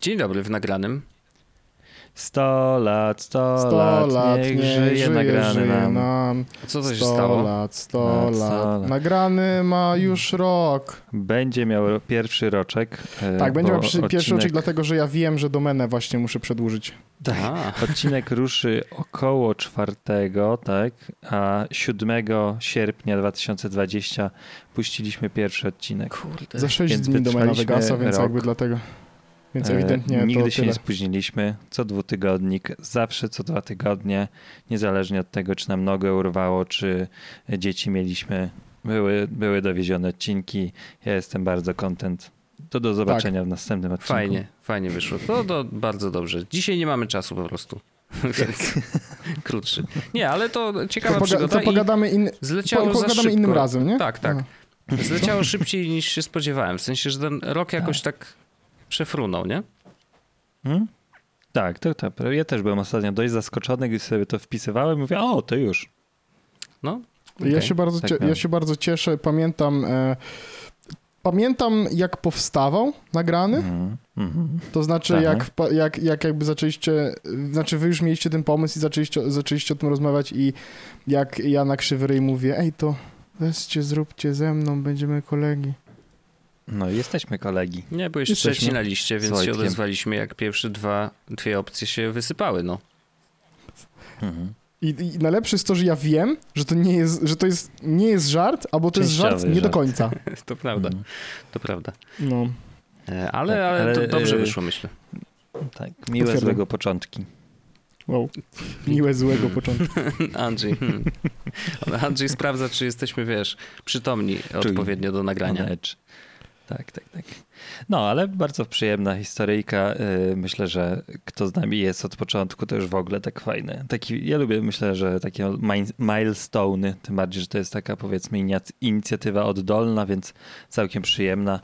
Dzień dobry w nagranym. 100 lat, 100, 100 lat, lat, niech, niech żyje, żyje, nagrany żyje nam. nam. A co to się 100 stało? lat, 100 Lat, 100 lat. Nagrany ma już rok. Będzie miał pierwszy roczek. e, Tak, będzie miał przy, pierwszy odcinek- roczek, dlatego że ja wiem, że domenę właśnie muszę przedłużyć. Tak, A, odcinek ruszy około czwartego, tak, a 7 sierpnia 2020 puściliśmy pierwszy odcinek. kurde. Za 6 Więc dni domena wygasa, więc rok. jakby dlatego. Więc E, ewidentnie Nigdy to się tyle. nie spóźniliśmy, co dwutygodnik, zawsze co dwa tygodnie, niezależnie od tego, czy nam nogę urwało, czy dzieci mieliśmy, były, były dowiezione odcinki. Ja jestem bardzo kontent. To do zobaczenia w następnym odcinku. Fajnie, fajnie wyszło. To, to bardzo dobrze. Dzisiaj nie mamy czasu po prostu. Więc krótszy. Nie, ale to ciekawa To, przygoda to pogadamy, in, zleciało po, pogadamy szybko. innym razem, nie? Tak, tak. Aha. Zleciało szybciej niż się spodziewałem. W sensie, że ten rok jakoś tak przefrunął, nie? Hmm? Tak, to, to, ja też byłem ostatnio dość zaskoczony, gdy sobie to wpisywałem i mówię, o, to już. No. Ja, okej. się bardzo Tak cie, miałem. ja się bardzo cieszę. Pamiętam, e, pamiętam jak powstawał nagrany. Mhm, mhm. To znaczy, Tak. jak, jak, jak jakby zaczęliście, znaczy wy już mieliście ten pomysł i zaczęliście, zaczęliście o tym rozmawiać i jak ja na krzywy ryj mówię, ej to weźcie, zróbcie ze mną, będziemy kolegi. No i jesteśmy kolegi. Nie, byłeś Jesteśmy. trzeci na liście, więc się odezwaliśmy, jak pierwsze dwa, dwie opcje się wysypały, no. Mhm. I, I najlepsze jest to, że ja wiem, że to nie jest, że to jest, nie jest żart, albo to jest żart nie do żart. końca. To prawda, Mhm. to prawda. No. E, Ale, Tak, ale, ale, to dobrze e, wyszło, myślę. Tak, miłe złego początki. Wow. Miłe złego początku. Andrzej. Hmm. Andrzej sprawdza, czy jesteśmy, wiesz, przytomni odpowiednio do nagrania. Edge. Tak, tak, tak. No, ale bardzo przyjemna historyjka. Yy, Myślę, że kto z nami jest od początku, to już w ogóle tak fajne. Taki, ja lubię, myślę, że takie mi- milestone'y, tym bardziej, że to jest taka powiedzmy inicjatywa oddolna, więc całkiem przyjemna.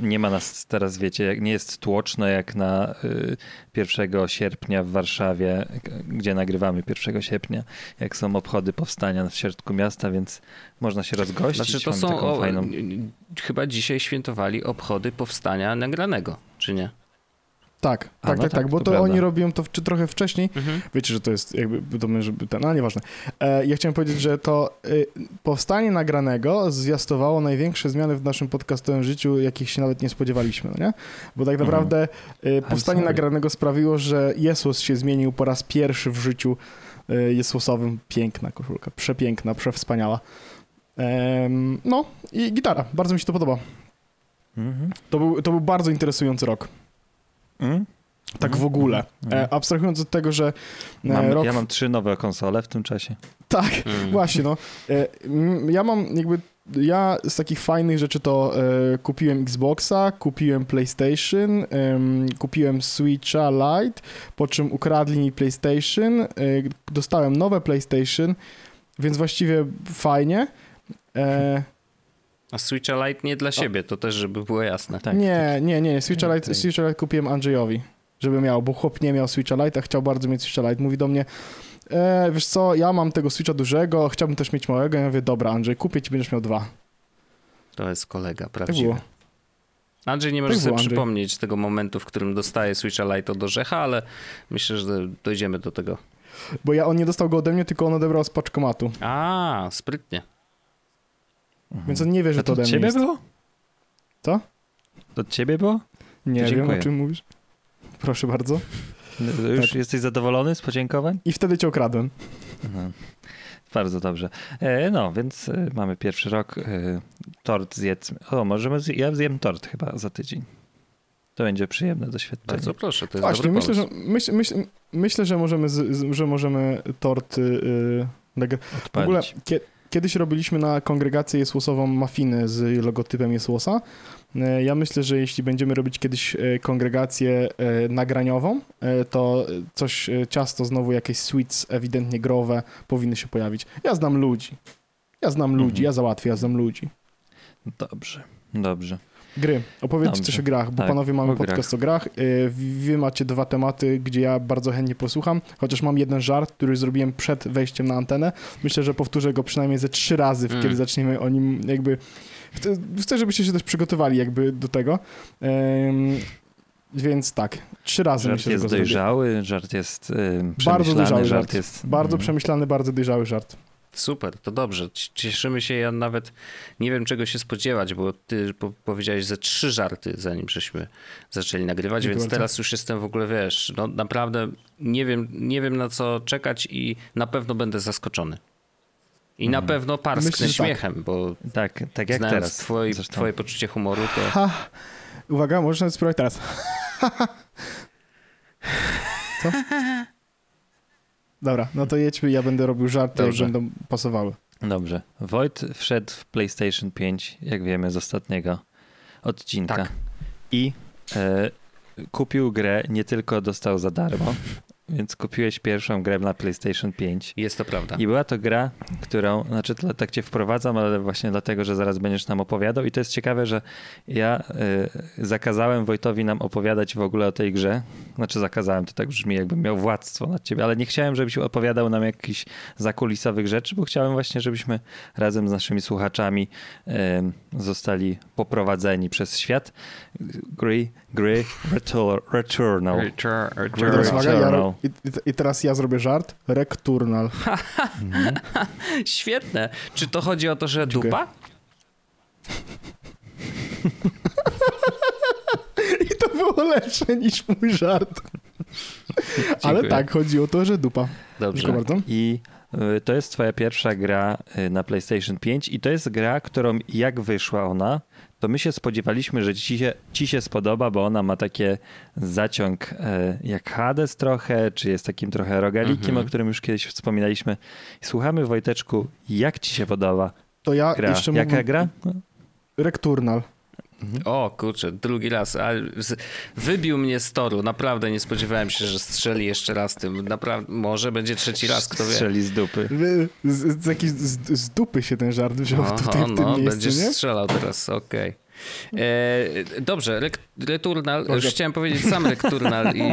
Nie ma nas teraz, wiecie, nie jest tłoczno jak na y, 1 sierpnia w Warszawie, gdzie nagrywamy 1 sierpnia, jak są obchody powstania w środku miasta, więc można się rozgościć. Znaczy to są, taką o, fajną... chyba dzisiaj świętowali obchody powstania nagranego, czy nie? Tak, A, tak, no tak, tak, tak, bo to to, oni robią to czy trochę wcześniej. Mhm. Wiecie, że to jest jakby, to my, żeby ten, no nieważne. E, ja chciałem powiedzieć, że to y, powstanie nagranego zwiastowało największe zmiany w naszym podcastowym życiu, jakich się nawet nie spodziewaliśmy, no nie? Bo tak Mhm. naprawdę y, powstanie nagranego sprawiło, że Jesus się zmienił po raz pierwszy w życiu y, Jesusowym. Piękna koszulka, przepiękna, przewspaniała. No i gitara, bardzo mi się to podoba. Mhm. To był, to był bardzo interesujący rok, Mhm. tak Mhm. w ogóle. Mhm. E, abstrahując od tego, że e, Mam, rok... Ja mam trzy nowe konsole w tym czasie. Tak, Mm. Właśnie, no. E, m, Ja mam jakby. Ja z takich fajnych rzeczy to e, kupiłem Xboxa, kupiłem PlayStation, em, kupiłem Switcha Lite, po czym ukradli mi PlayStation, e, dostałem nowe PlayStation, więc właściwie fajnie. E, A Switcha Lite nie dla siebie, to też, żeby było jasne. Tak, nie, nie, nie, Switcha Lite, Okej. Switcha Lite kupiłem Andrzejowi, żeby miał, bo chłop nie miał Switcha Lite, a chciał bardzo mieć Switcha Lite. Mówi do mnie, e, wiesz co, ja mam tego Switcha dużego, chciałbym też mieć małego. Ja mówię, dobra Andrzej, kupię ci, będziesz miał dwa. To jest kolega Tak prawdziwy. było. Andrzej nie może Tak sobie przypomnieć tego momentu, w którym dostaje Switcha Lite od Orzecha, ale myślę, że dojdziemy do tego. Bo ja, on nie dostał go ode mnie, tylko on odebrał z paczkomatu. A, sprytnie. Mhm. Więc on nie wie, że A to to ode od mnie ciebie jest. było? Co? To od ciebie było? Nie To wiem, dziękuję. o czym mówisz. Proszę bardzo. Już Tak. jesteś zadowolony z podziękowań? I wtedy cię okradłem. Mhm. Bardzo dobrze. E, no, więc e, mamy pierwszy rok. E, tort zjedzmy. O, możemy zje- ja zjem tort chyba za tydzień. To będzie przyjemne doświadczenie. Bardzo proszę, to jest Właśnie, dobry myślę, że, myśl, myśl, myślę, że możemy, z, że możemy torty... Yy, w ogóle kie, kiedyś robiliśmy na kongregację Jesłosową mafiny z logotypem Jesłosa. E, Ja myślę, że jeśli będziemy robić kiedyś e, kongregację e, nagraniową, to coś, ciasto znowu, jakieś sweets ewidentnie growe powinny się pojawić. Ja znam ludzi. Ja znam ludzi, Mhm. ja załatwię, ja znam ludzi. Dobrze, dobrze. Gry. Opowiedzcie Dobrze. coś o grach, bo Tak, panowie mamy o podcast o grach. Y, Wy macie dwa tematy, gdzie ja bardzo chętnie posłucham, chociaż mam jeden żart, który zrobiłem przed wejściem na antenę. Myślę, że powtórzę go przynajmniej ze trzy razy, Mm. kiedy zaczniemy o nim jakby... Chcę, żebyście się też przygotowali jakby do tego. Ym, Więc tak, trzy razy Żart myślę, że jest go zrobię. dojrzały, żart jest y, Bardzo przemyślany, dojrzały żart żart. jest... Bardzo przemyślany, bardzo dojrzały żart. Super, to dobrze. Cieszymy się. Ja nawet nie wiem, czego się spodziewać, bo ty po powiedziałeś ze trzy żarty, zanim żeśmy zaczęli nagrywać, Dziękuję więc bardzo. teraz już jestem w ogóle, wiesz, no naprawdę nie wiem, nie wiem na co czekać i na pewno będę zaskoczony. I na pewno parsknę Myślę, tak. śmiechem, bo Tak, tak jak teraz. Twoje, zresztą. twoje poczucie humoru, to Ha! Uwaga, możesz spróbować teraz. Co? Dobra, no to jedźmy, ja będę robił żarty, jak Dobrze. będą pasowały. Dobrze. Wojt wszedł w PlayStation 5, jak wiemy z ostatniego odcinka. Tak. I e, kupił grę, nie tylko dostał za darmo, więc kupiłeś pierwszą grę na PlayStation 5. jest to prawda. I była to gra, którą, znaczy tak cię wprowadzam, ale właśnie dlatego, że zaraz będziesz nam opowiadał. I to jest ciekawe, że ja y, zakazałem Wojtowi nam opowiadać w ogóle o tej grze. Znaczy zakazałem, to tak brzmi, jakbym miał władztwo nad ciebie, ale nie chciałem, żebyś opowiadał nam jakichś zakulisowych rzeczy, bo chciałem właśnie, żebyśmy razem z naszymi słuchaczami y, zostali poprowadzeni przez świat gry, gry Retur, Returnal. Return, I return. teraz, uwaga, ja, Returnal. ro- i, i- teraz ja zrobię żart. Rekturnal. Świetne. Czy to chodzi o to, że Dziękuję. dupa? I to było lepsze niż mój żart. Ale tak, chodzi o to, że dupa. Dobrze. Dziękuję bardzo. I y, to jest twoja pierwsza gra y, na PlayStation 5 i to jest gra, którą jak wyszła ona, to my się spodziewaliśmy, że ci się, ci się spodoba, bo ona ma takie zaciąg y, jak Hades trochę, czy jest takim trochę rogalikiem, Mhm. o którym już kiedyś wspominaliśmy. Słuchamy Wojteczku, jak ci się podoba To ja gra? jeszcze Jaka mógłbym... gra? Rekturnal. O kurczę, drugi raz. Ale wybił mnie z toru. Naprawdę nie spodziewałem się, że strzeli jeszcze raz tym. Naprawdę, może będzie trzeci raz, kto wie. Strzeli z dupy. Z, z, jakiś, z, z dupy się ten żart wziął Oho, tutaj w tym no, miejscu, będziesz nie? strzelał teraz, okej. E, Dobrze, Returnal, już Dobrze. chciałem powiedzieć sam Returnal i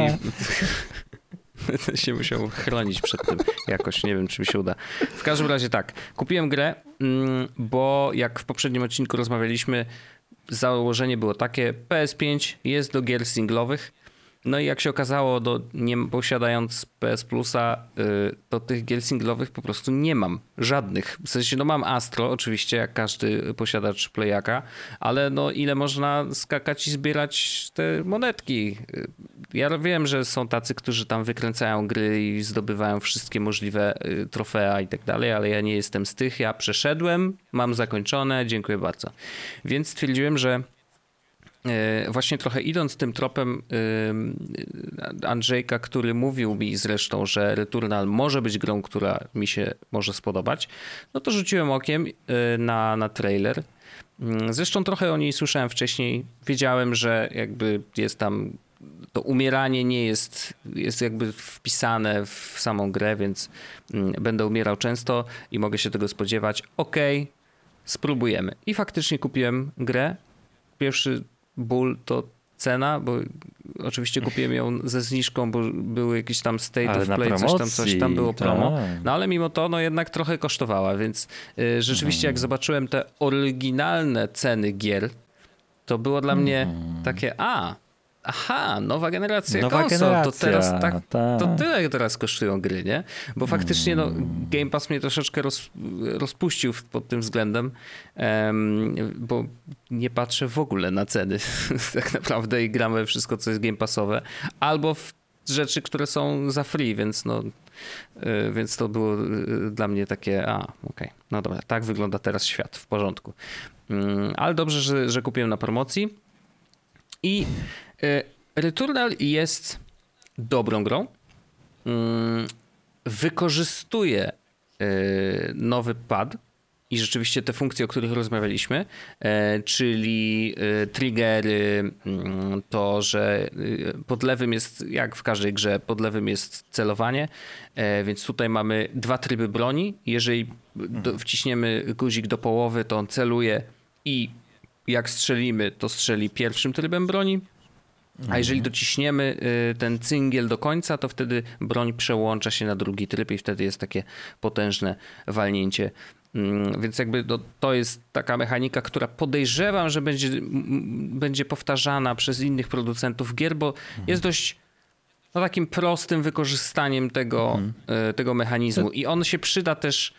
Będę się musiał chronić przed tym jakoś, nie wiem czy mi się uda. W każdym razie tak, kupiłem grę, mm, bo jak w poprzednim odcinku rozmawialiśmy, założenie było takie, PS5 jest do gier singlowych, no i jak się okazało, do, nie posiadając PS Plusa, y, to tych gier singlowych po prostu nie mam. Żadnych. W sensie, no mam Astro, oczywiście, jak każdy posiadacz Playaka, ale no ile można skakać i zbierać te monetki. Y, Ja wiem, że są tacy, którzy tam wykręcają gry i zdobywają wszystkie możliwe y, trofea i tak dalej, ale ja nie jestem z tych. Ja przeszedłem, mam zakończone, dziękuję bardzo. Więc stwierdziłem, że Właśnie trochę idąc tym tropem e, Andrzejka, który mówił mi zresztą, że Returnal może być grą, która mi się może spodobać, no to rzuciłem okiem e, na, na trailer. Mm, Zresztą trochę o niej słyszałem wcześniej. Wiedziałem, że jakby jest tam to umieranie nie jest, jest jakby wpisane w samą grę, więc mm, będę umierał często i mogę się tego spodziewać. Okej, spróbujemy. I faktycznie kupiłem grę. Pierwszy ból to cena, bo oczywiście kupiłem ją ze zniżką, bo były jakieś tam state Ale of play, coś tam, coś tam było promo. tak. No ale mimo to, no jednak trochę kosztowała, więc y, rzeczywiście jak zobaczyłem te oryginalne ceny gier, to było dla mnie takie, a, aha, nowa generacja Nowa konsol, generacja, to teraz tak, tak. to tyle teraz kosztują gry, nie? Bo faktycznie no, Game Pass mnie troszeczkę roz, rozpuścił pod tym względem, em, bo nie patrzę w ogóle na ceny tak naprawdę i gram we wszystko, co jest Game Passowe, albo w rzeczy, które są za free, więc no, y, więc to było y, dla mnie takie, a, okej, no dobra, tak wygląda teraz świat, w porządku. Mm, Ale dobrze, że, że kupiłem na promocji i Returnal jest dobrą grą. Mm, Wykorzystuje y, nowy pad i rzeczywiście te funkcje, o których rozmawialiśmy, e, czyli triggery, mm, to, że pod lewym jest, jak w każdej grze, pod lewym jest celowanie, e, więc tutaj mamy dwa tryby broni. Jeżeli do, wciśniemy guzik do połowy, to on celuje i jak strzelimy, to strzeli pierwszym trybem broni, a jeżeli dociśniemy y, ten cyngiel do końca, to wtedy broń przełącza się na drugi tryb i wtedy jest takie potężne walnięcie Mm, więc jakby to, to jest taka mechanika, która podejrzewam, że będzie, będzie powtarzana przez innych producentów gier, bo mhm. jest dość no, takim prostym wykorzystaniem tego, mhm. E, tego mechanizmu. I on się przyda też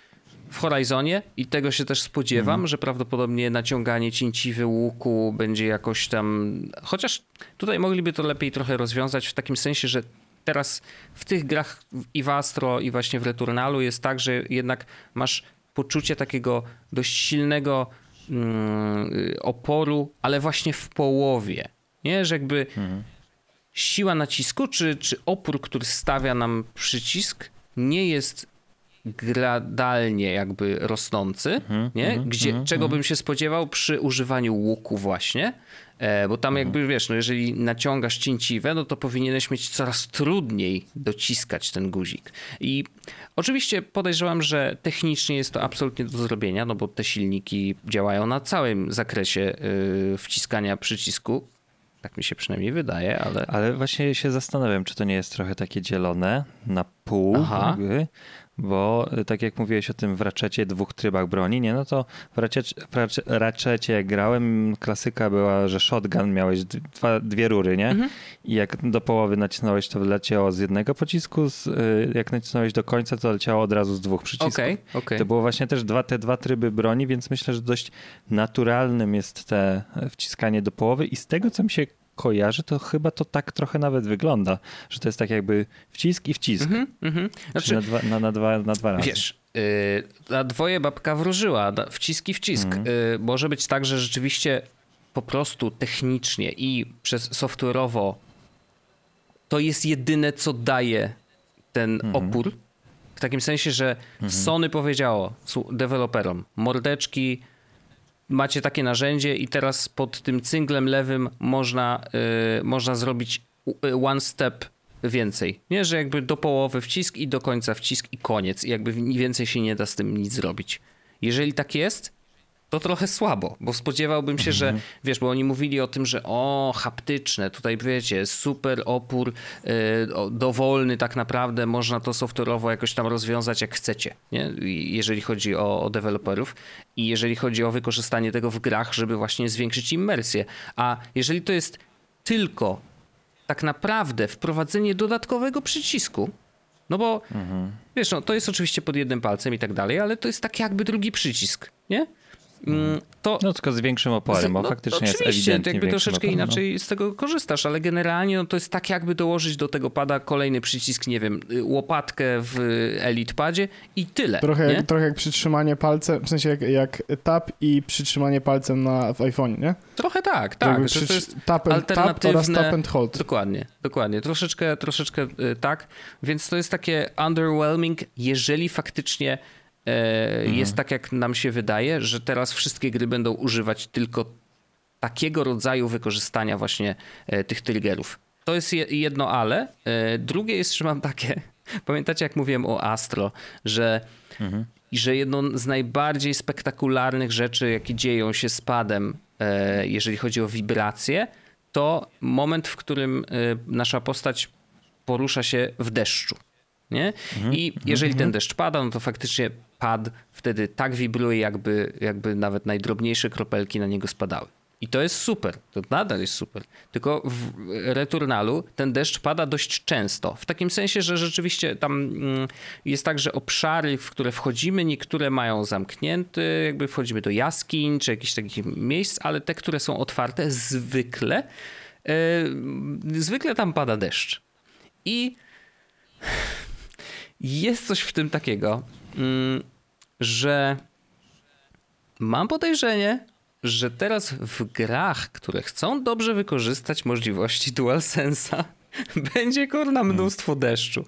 w Horizonie i tego się też spodziewam, mhm. że prawdopodobnie naciąganie cięciwy łuku będzie jakoś tam. Chociaż tutaj mogliby to lepiej trochę rozwiązać w takim sensie, że teraz w tych grach i w Astro i właśnie w Returnalu jest tak, że jednak masz poczucie takiego dość silnego mm, oporu, ale właśnie w połowie. Nie, że jakby mhm. siła nacisku, czy, czy opór, który stawia nam przycisk, nie jest gradalnie jakby rosnący, mhm, nie? Mhm, Gdzie, mhm, czego bym się spodziewał przy używaniu łuku właśnie, e, bo tam jakby wiesz, no jeżeli naciągasz cięciwe, no to powinieneś mieć coraz trudniej dociskać ten guzik. I oczywiście podejrzewam, że technicznie jest to absolutnie do zrobienia, no bo te silniki działają na całym zakresie y, wciskania przycisku, tak mi się przynajmniej wydaje, ale... Ale właśnie się zastanawiam, czy to nie jest trochę takie dzielone na pół. Jakby, bo y, tak jak mówiłeś o tym w raczecie, dwóch trybach broni, nie? No to w raczecie, w raczecie jak grałem, klasyka była, że shotgun miałeś dwa, dwie rury, nie? Mhm. I jak do połowy nacisnąłeś, to leciało z jednego pocisku, z, y, jak nacisnąłeś do końca, to leciało od razu z dwóch przycisków. Okay, okay. To było właśnie też dwa, te dwa tryby broni, więc myślę, że dość naturalnym jest te wciskanie do połowy i z tego, co mi się kojarzy, to chyba to tak trochę nawet wygląda, że to jest tak jakby wcisk i wcisk. Mm -hmm, Znaczy, na, dwa, na, na, dwa, na dwa razy. Wiesz, yy, na dwoje babka wróżyła, wcisk i wcisk. Mm. Yy, może być tak, że rzeczywiście po prostu technicznie i przez software'owo to jest jedyne, co daje ten mm. opór. W takim sensie, że -hmm. Sony powiedziało deweloperom, mordeczki, macie takie narzędzie i teraz pod tym cynglem lewym można, yy, można zrobić y, one step więcej. Nie, że jakby do połowy wcisk i do końca wcisk i koniec. I jakby więcej się nie da z tym nic zrobić. Jeżeli tak jest, to trochę słabo, bo spodziewałbym się, że mhm. wiesz, bo oni mówili o tym, że o, haptyczne, tutaj wiecie, super opór, yy, dowolny tak naprawdę, można to software'owo jakoś tam rozwiązać jak chcecie, nie? jeżeli chodzi o, o deweloperów i jeżeli chodzi o wykorzystanie tego w grach, żeby właśnie zwiększyć immersję. A jeżeli to jest tylko tak naprawdę wprowadzenie dodatkowego przycisku, no bo mhm. wiesz, no, to jest oczywiście pod jednym palcem i tak dalej, ale to jest tak jakby drugi przycisk, nie? Mm, to, no tylko z większym oporem, bo no, faktycznie jest ewidentnie jakby troszeczkę oporem, no. inaczej z tego korzystasz, ale generalnie no, to jest tak jakby dołożyć do tego pada kolejny przycisk, nie wiem, y, łopatkę w Elite Padzie i tyle. Trochę, jak, trochę jak przytrzymanie palcem, w sensie jak, jak tap i przytrzymanie palcem na, w iPhone, nie? Trochę tak, tak. Że to jest tap and, alternatywne... Tap oraz tap and hold. Dokładnie, dokładnie. Troszeczkę, troszeczkę y, tak, więc to jest takie underwhelming, jeżeli faktycznie mhm. jest tak, jak nam się wydaje, że teraz wszystkie gry będą używać tylko takiego rodzaju wykorzystania właśnie e, tych triggerów. To jest jedno ale. E, drugie jest, że mam takie, pamiętacie jak mówiłem o Astro, że, mhm. że jedną z najbardziej spektakularnych rzeczy, jakie dzieją się z padem, jeżeli chodzi o wibracje, to moment, w którym nasza postać porusza się w deszczu. Nie? Mhm. I jeżeli mhm. ten deszcz pada, no to faktycznie pad wtedy tak wibruje, jakby, jakby nawet najdrobniejsze kropelki na niego spadały. I to jest super, to nadal jest super. Tylko w Returnalu ten deszcz pada dość często. W takim sensie, że rzeczywiście tam mm, jest tak, że obszary, w które wchodzimy, niektóre mają zamknięte, jakby wchodzimy do jaskiń czy jakichś takich miejsc, ale te, które są otwarte, zwykle, yy, zwykle tam pada deszcz. I jest coś w tym takiego, mm, że mam podejrzenie, że teraz w grach, które chcą dobrze wykorzystać możliwości DualSense'a, będzie kurna mnóstwo deszczu.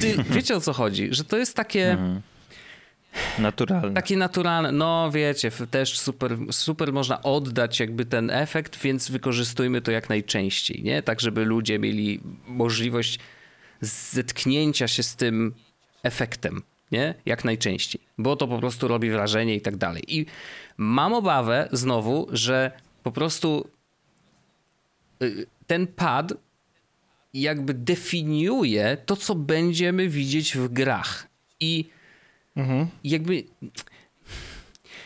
Ty, wiecie o co chodzi? Że to jest takie... Mhm. Naturalne. Takie naturalne. No wiecie, też super, super można oddać jakby ten efekt, więc wykorzystujmy to jak najczęściej, nie? Tak, żeby ludzie mieli możliwość zetknięcia się z tym efektem, nie? Jak najczęściej, bo to po prostu robi wrażenie i tak dalej. I mam obawę znowu, że po prostu y, ten pad jakby definiuje to, co będziemy widzieć w grach. I Mhm. jakby.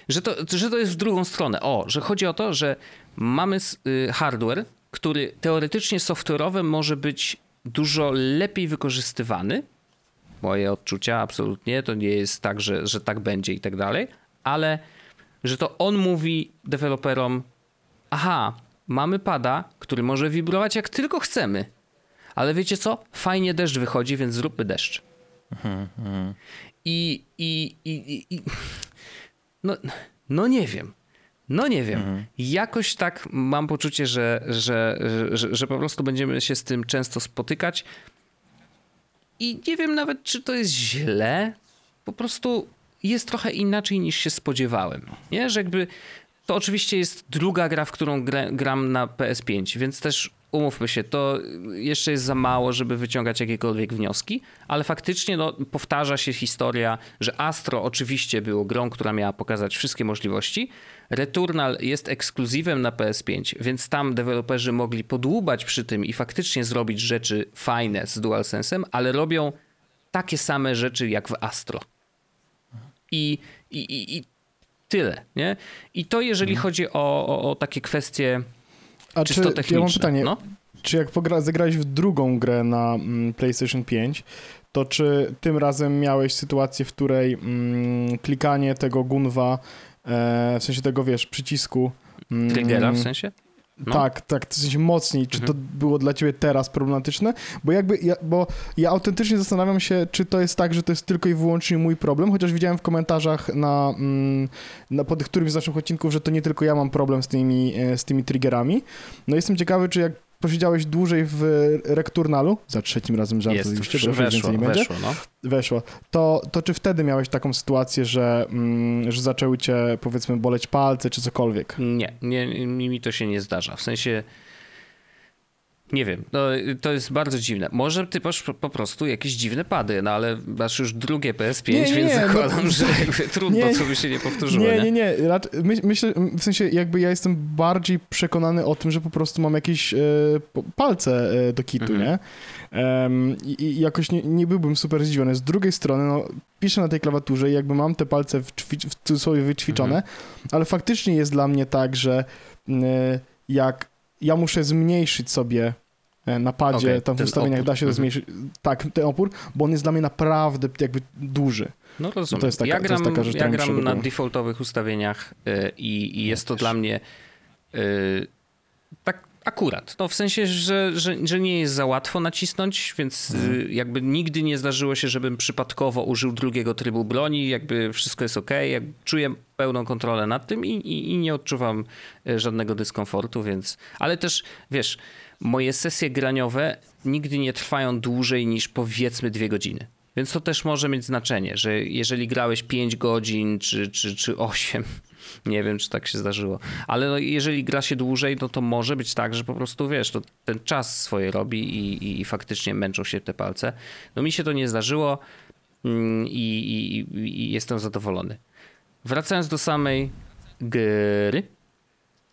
Że to, że to jest w drugą stronę. O, że chodzi o to, że mamy y, hardware, który teoretycznie software'owy może być dużo lepiej wykorzystywany. Moje odczucia absolutnie. To nie jest tak, że, że tak będzie i tak dalej, ale że to on mówi deweloperom: Aha, mamy pada, który może wibrować jak tylko chcemy. Ale wiecie co? Fajnie deszcz wychodzi, więc zróbmy deszcz. I, i, i, i, i no, no nie wiem. No nie wiem. Jakoś tak mam poczucie, że, że, że, że po prostu będziemy się z tym często spotykać. I nie wiem nawet, czy to jest źle. Po prostu jest trochę inaczej niż się spodziewałem. Nie, że jakby to oczywiście jest druga gra, w którą grę, gram na PS5, więc też umówmy się, to jeszcze jest za mało, żeby wyciągać jakiekolwiek wnioski, ale faktycznie no, powtarza się historia, że Astro oczywiście było grą, która miała pokazać wszystkie możliwości. Returnal jest ekskluzywem na PS5, więc tam deweloperzy mogli podłubać przy tym i faktycznie zrobić rzeczy fajne z DualSense'em, ale robią takie same rzeczy jak w Astro. I, i, i, i tyle, nie? I to jeżeli chodzi o, o, o takie kwestie A czysto czy, techniczne. ja mam pytanie, No? czy jak pogra, zagrałeś w drugą grę na mm, PlayStation 5, to czy tym razem miałeś sytuację, w której mm, klikanie tego gunwa, e, w sensie tego, wiesz, przycisku... mm, Triggera w sensie? No. Tak, tak, w sensie mocniej. Czy to było dla ciebie teraz problematyczne? Bo jakby, ja, bo ja autentycznie zastanawiam się, czy to jest tak, że to jest tylko i wyłącznie mój problem, chociaż widziałem w komentarzach na, mm, na pod którymś z naszych odcinków, że to nie tylko ja mam problem z tymi, e, z tymi triggerami. No jestem ciekawy, czy jak posiedziałeś dłużej w Rekturnalu, za trzecim razem żart Jest, oczywiście, weszło, więcej nie będzie, weszło, no. weszło, to, to czy wtedy miałeś taką sytuację, że, mm, że zaczęły cię powiedzmy boleć palce, czy cokolwiek? Nie, nie, mi to się nie zdarza. W sensie. Nie wiem, no, to jest bardzo dziwne. Może ty masz po- prostu jakieś dziwne pady, no ale masz już drugie PS5, Nie, nie, więc nie, no, zakładam, że jakby trudno, nie. co by się nie powtórzyło. Nie, Nie, nie, my, myślę, w sensie jakby ja jestem bardziej przekonany o tym, że po prostu mam jakieś e, palce e, do kitu, Mhm. nie? Em, i, I jakoś nie, nie byłbym super zdziwiony. Z drugiej strony, no, piszę na tej klawiaturze i jakby mam te palce w, ćwicz- w cudzysłowie wyćwiczone, Mhm. ale faktycznie jest dla mnie tak, że e, jak ja muszę zmniejszyć sobie na padzie, Okej, tam w ustawieniach opór. da się to Mhm. zmniejszyć, tak, ten opór, bo on jest dla mnie naprawdę jakby duży. No rozumiem. to jest taka- ja to gram, jest taka rzecz, ja gram na defaultowych ustawieniach y, i, i jest to też. dla mnie y, tak akurat. No w sensie, że, że, że nie jest za łatwo nacisnąć, więc Mhm. y, jakby nigdy nie zdarzyło się, żebym przypadkowo użył drugiego trybu broni, jakby wszystko jest ok, jak czuję pełną kontrolę nad tym i, i, i nie odczuwam żadnego dyskomfortu, więc... Ale też, wiesz, moje sesje graniowe nigdy nie trwają dłużej niż powiedzmy dwie godziny. Więc to też może mieć znaczenie, że jeżeli grałeś 5 godzin czy, czy, czy 8, nie wiem, czy tak się zdarzyło, ale no, jeżeli gra się dłużej, no to może być tak, że po prostu wiesz, to ten czas swoje robi i, i, i faktycznie męczą się te palce. No mi się to nie zdarzyło mm, i, i, jestem zadowolony. Wracając do samej gry,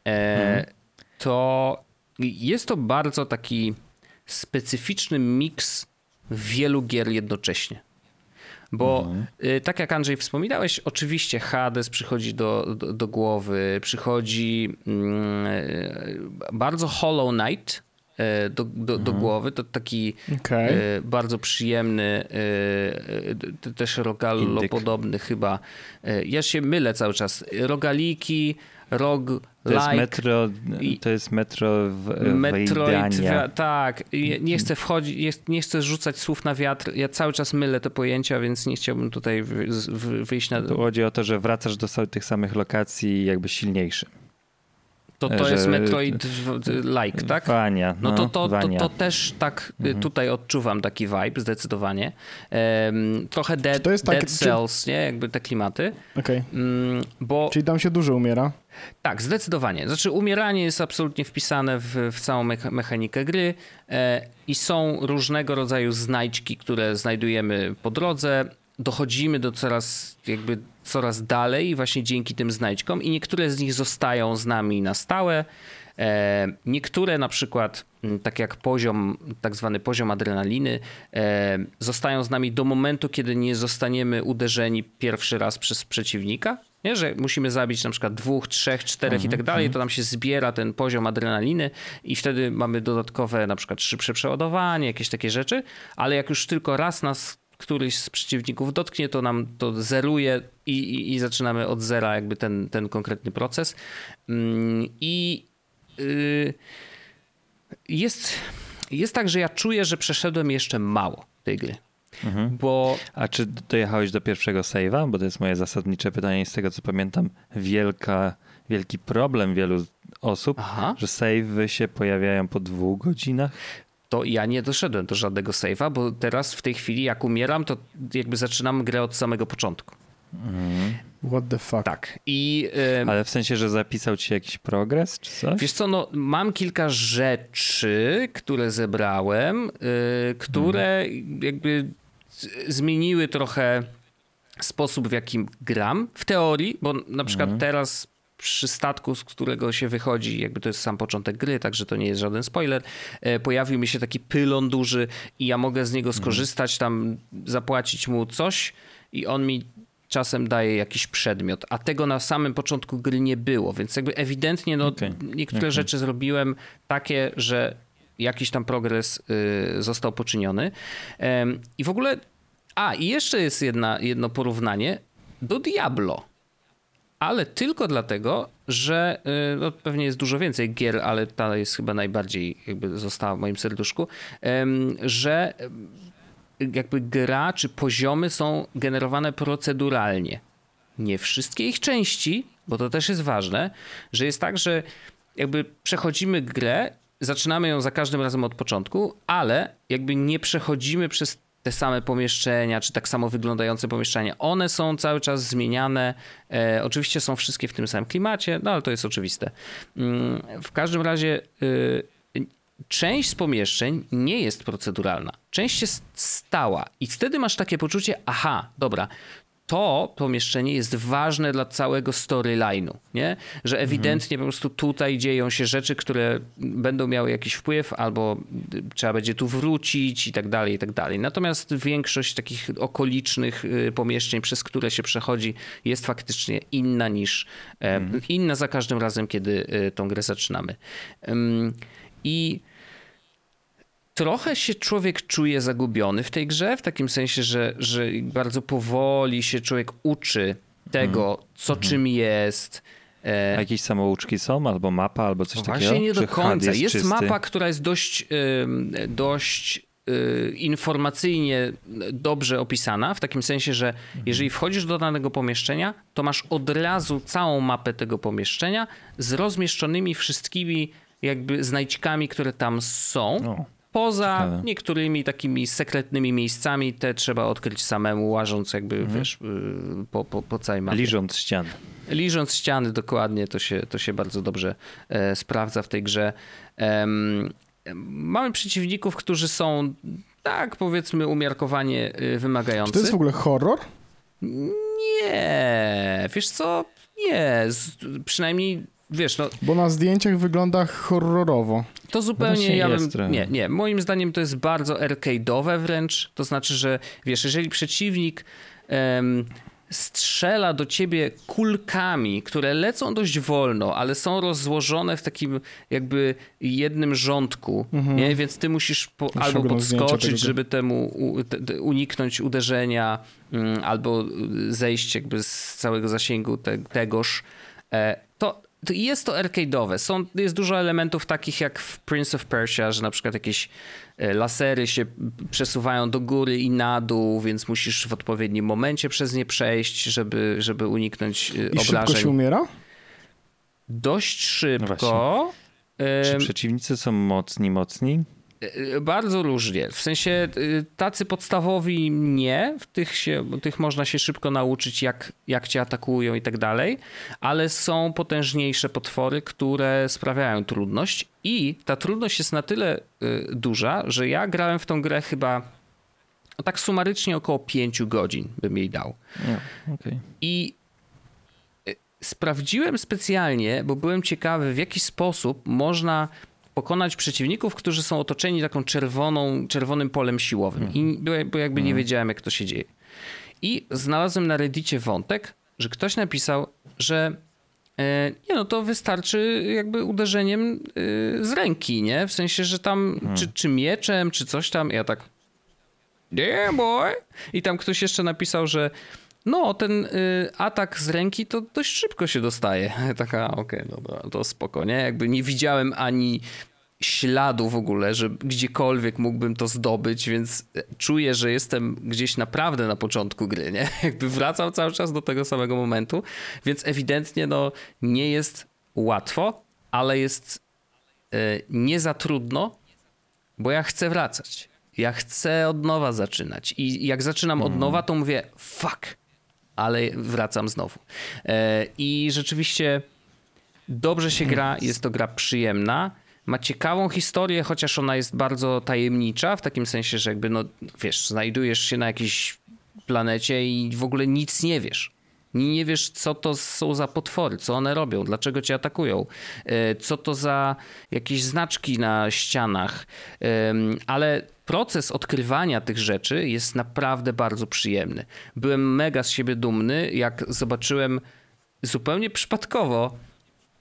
e, to jest to bardzo taki specyficzny miks wielu gier jednocześnie. Bo y, tak jak Andrzej wspominałeś, oczywiście Hades przychodzi do, do, do głowy, przychodzi mm, y, bardzo Hollow Knight y, do, do, do głowy. To taki Okej. y, bardzo przyjemny, też rogallo Indyk. podobny chyba. Ja się mylę cały czas. Rogaliki, rog To jest like, metro, to jest metro w Metroid, Metroid. wi- tak. Nie chcę wchodzić, nie chcę rzucać słów na wiatr. Ja cały czas mylę te pojęcia, więc nie chciałbym tutaj wyjść na... Tu chodzi o to, że wracasz do tych samych lokacji jakby silniejszy. To, to że- jest Metroid-like, tak? Wania, No to, to, to, Wania. to też tak y, Mhm. tutaj odczuwam taki vibe zdecydowanie. Em, trochę Dead, to jest tak- dead czy- Cells, nie? Jakby te klimaty. Okej. Mm, Bo Czyli tam się dużo umiera. Tak, zdecydowanie. Znaczy, umieranie jest absolutnie wpisane w, w całą mecha- mechanikę gry e, i są różnego rodzaju znajdźki, które znajdujemy po drodze. Dochodzimy do coraz, jakby coraz dalej, właśnie dzięki tym znajdźkom, i niektóre z nich zostają z nami na stałe. E, niektóre na przykład, tak jak poziom, tak zwany poziom adrenaliny, e, zostają z nami do momentu, kiedy nie zostaniemy uderzeni pierwszy raz przez przeciwnika. Nie, że musimy zabić na przykład dwóch, trzech, czterech i tak dalej, to nam się zbiera ten poziom adrenaliny i wtedy mamy dodatkowe na przykład szybsze przeładowanie, jakieś takie rzeczy, ale jak już tylko raz nas któryś z przeciwników dotknie, to nam to zeruje i, i, i zaczynamy od zera jakby ten, ten konkretny proces. Mm, I yy, jest, jest tak, że ja czuję, że przeszedłem jeszcze mało tej gry. Bo A czy dojechałeś do pierwszego save'a? Bo to jest moje zasadnicze pytanie. Z tego co pamiętam, wielka, wielki problem wielu osób, Aha. że save'y się pojawiają po dwóch godzinach. to ja nie doszedłem do żadnego save'a, bo teraz w tej chwili jak umieram, to jakby zaczynam grę od samego początku. What the fuck? Tak. I yy, Ale w sensie, że zapisał ci jakiś progres czy coś? Wiesz co, no, mam kilka rzeczy, które zebrałem, y, które jakby z- zmieniły trochę sposób, w jakim gram. W teorii, bo na przykład teraz przy statku, z którego się wychodzi, jakby to jest sam początek gry, także to nie jest żaden spoiler, e, pojawił mi się taki pylon duży i ja mogę z niego skorzystać, tam zapłacić mu coś i on mi czasem daje jakiś przedmiot, a tego na samym początku gry nie było, więc jakby ewidentnie no, Okej. niektóre Okej. rzeczy zrobiłem takie, że jakiś tam progres y, został poczyniony. I w ogóle, a i jeszcze jest jedna, jedno porównanie do Diablo. Ale tylko dlatego, że y, no, pewnie jest dużo więcej gier, ale ta jest chyba najbardziej jakby została w moim serduszku, że jakby gra czy poziomy są generowane proceduralnie. Nie wszystkie ich części, bo to też jest ważne, że jest tak, że jakby przechodzimy grę, zaczynamy ją za każdym razem od początku, ale jakby nie przechodzimy przez te same pomieszczenia, czy tak samo wyglądające pomieszczenia. One są cały czas zmieniane. E, oczywiście są wszystkie w tym samym klimacie, no ale to jest oczywiste. Mm, w każdym razie y, część z pomieszczeń nie jest proceduralna. Część jest stała i wtedy masz takie poczucie, aha, dobra, to pomieszczenie jest ważne dla całego storyline'u, nie? Że ewidentnie po prostu tutaj dzieją się rzeczy, które będą miały jakiś wpływ, albo y, trzeba będzie tu wrócić i tak dalej, i tak dalej. Natomiast większość takich okolicznych y, pomieszczeń, przez które się przechodzi, jest faktycznie inna niż, e, inna za każdym razem, kiedy y, tą grę zaczynamy. I trochę się człowiek czuje zagubiony w tej grze, w takim sensie, że, że bardzo powoli się człowiek uczy tego, co czym jest. E, A jakieś samouczki są? Albo mapa, albo coś Właśnie takiego? nie do końca. Jest, czysty? mapa, która jest dość, dość y, informacyjnie dobrze opisana, w takim sensie, że jeżeli wchodzisz do danego pomieszczenia, to masz od razu całą mapę tego pomieszczenia z rozmieszczonymi wszystkimi jakby znajdźkami, które tam są. O, Poza ciekawe. niektórymi takimi sekretnymi miejscami, te trzeba odkryć samemu, łażąc jakby, wiesz, y, po, po, po całej mapie. liżąc ścian. Liżąc ściany dokładnie, to się, to się bardzo dobrze e, sprawdza w tej grze. Mamy przeciwników, którzy są tak powiedzmy umiarkowanie Czy wymagający. to jest w ogóle horror? Nie, wiesz co? Nie, z, przynajmniej wiesz, no Bo na zdjęciach wygląda horrorowo. To zupełnie ja jest bym. Nie, nie. Moim zdaniem to jest bardzo arcade'owe wręcz. To znaczy, że wiesz, jeżeli przeciwnik em, strzela do ciebie kulkami, które lecą dość wolno, ale są rozłożone w takim jakby jednym rządku, nie? więc ty musisz po, albo podskoczyć, żeby temu u, te, te, uniknąć uderzenia, mm, albo y, zejść jakby z całego zasięgu te, tegoż. E, to jest to arcade'owe. Są, jest dużo elementów takich jak w Prince of Persia, że na przykład jakieś e, lasery się przesuwają do góry i na dół, więc musisz w odpowiednim momencie przez nie przejść, żeby, żeby uniknąć e, I szybko obrażeń. się umiera? Dość No szybko. Czy Em, przeciwnicy są mocni, mocni? E, Bardzo różnie. W sensie y, tacy podstawowi nie, w tych, się, tych można się szybko nauczyć, jak, jak cię atakują i tak dalej, ale są potężniejsze potwory, które sprawiają trudność i ta trudność jest na tyle duża, że ja grałem w tą grę chyba no tak sumarycznie około 5 godzin bym jej dał. No, okej. I sprawdziłem specjalnie, bo byłem ciekawy, w jaki sposób można pokonać przeciwników, którzy są otoczeni taką czerwoną, czerwonym polem siłowym. I bo, bo jakby nie wiedziałem, jak to się dzieje. I znalazłem na Reddicie wątek, że ktoś napisał, że e, nie no, to wystarczy jakby uderzeniem e, z ręki, nie? W sensie, że tam, czy, czy mieczem, czy coś tam. Ja tak, yeah boy. I tam ktoś jeszcze napisał, że no, ten y, atak z ręki to dość szybko się dostaje. Taka, okej, okay, dobra, to spoko, nie? Jakby nie widziałem ani śladu w ogóle, że gdziekolwiek mógłbym to zdobyć, więc czuję, że jestem gdzieś naprawdę na początku gry, nie? Jakby wracam cały czas do tego samego momentu, więc ewidentnie no nie jest łatwo, ale jest y, nie za trudno, bo ja chcę wracać. Ja chcę od nowa zaczynać i jak zaczynam od nowa, to mówię fuck, ale wracam znowu. E, I rzeczywiście dobrze się gra, jest to gra przyjemna. Ma ciekawą historię, chociaż ona jest bardzo tajemnicza, w takim sensie, że jakby, no wiesz, znajdujesz się na jakiejś planecie i w ogóle nic nie wiesz. Nie wiesz, co to są za potwory, co one robią, dlaczego cię atakują, e, co to za jakieś znaczki na ścianach. Ale proces odkrywania tych rzeczy jest naprawdę bardzo przyjemny. Byłem mega z siebie dumny, jak zobaczyłem zupełnie przypadkowo,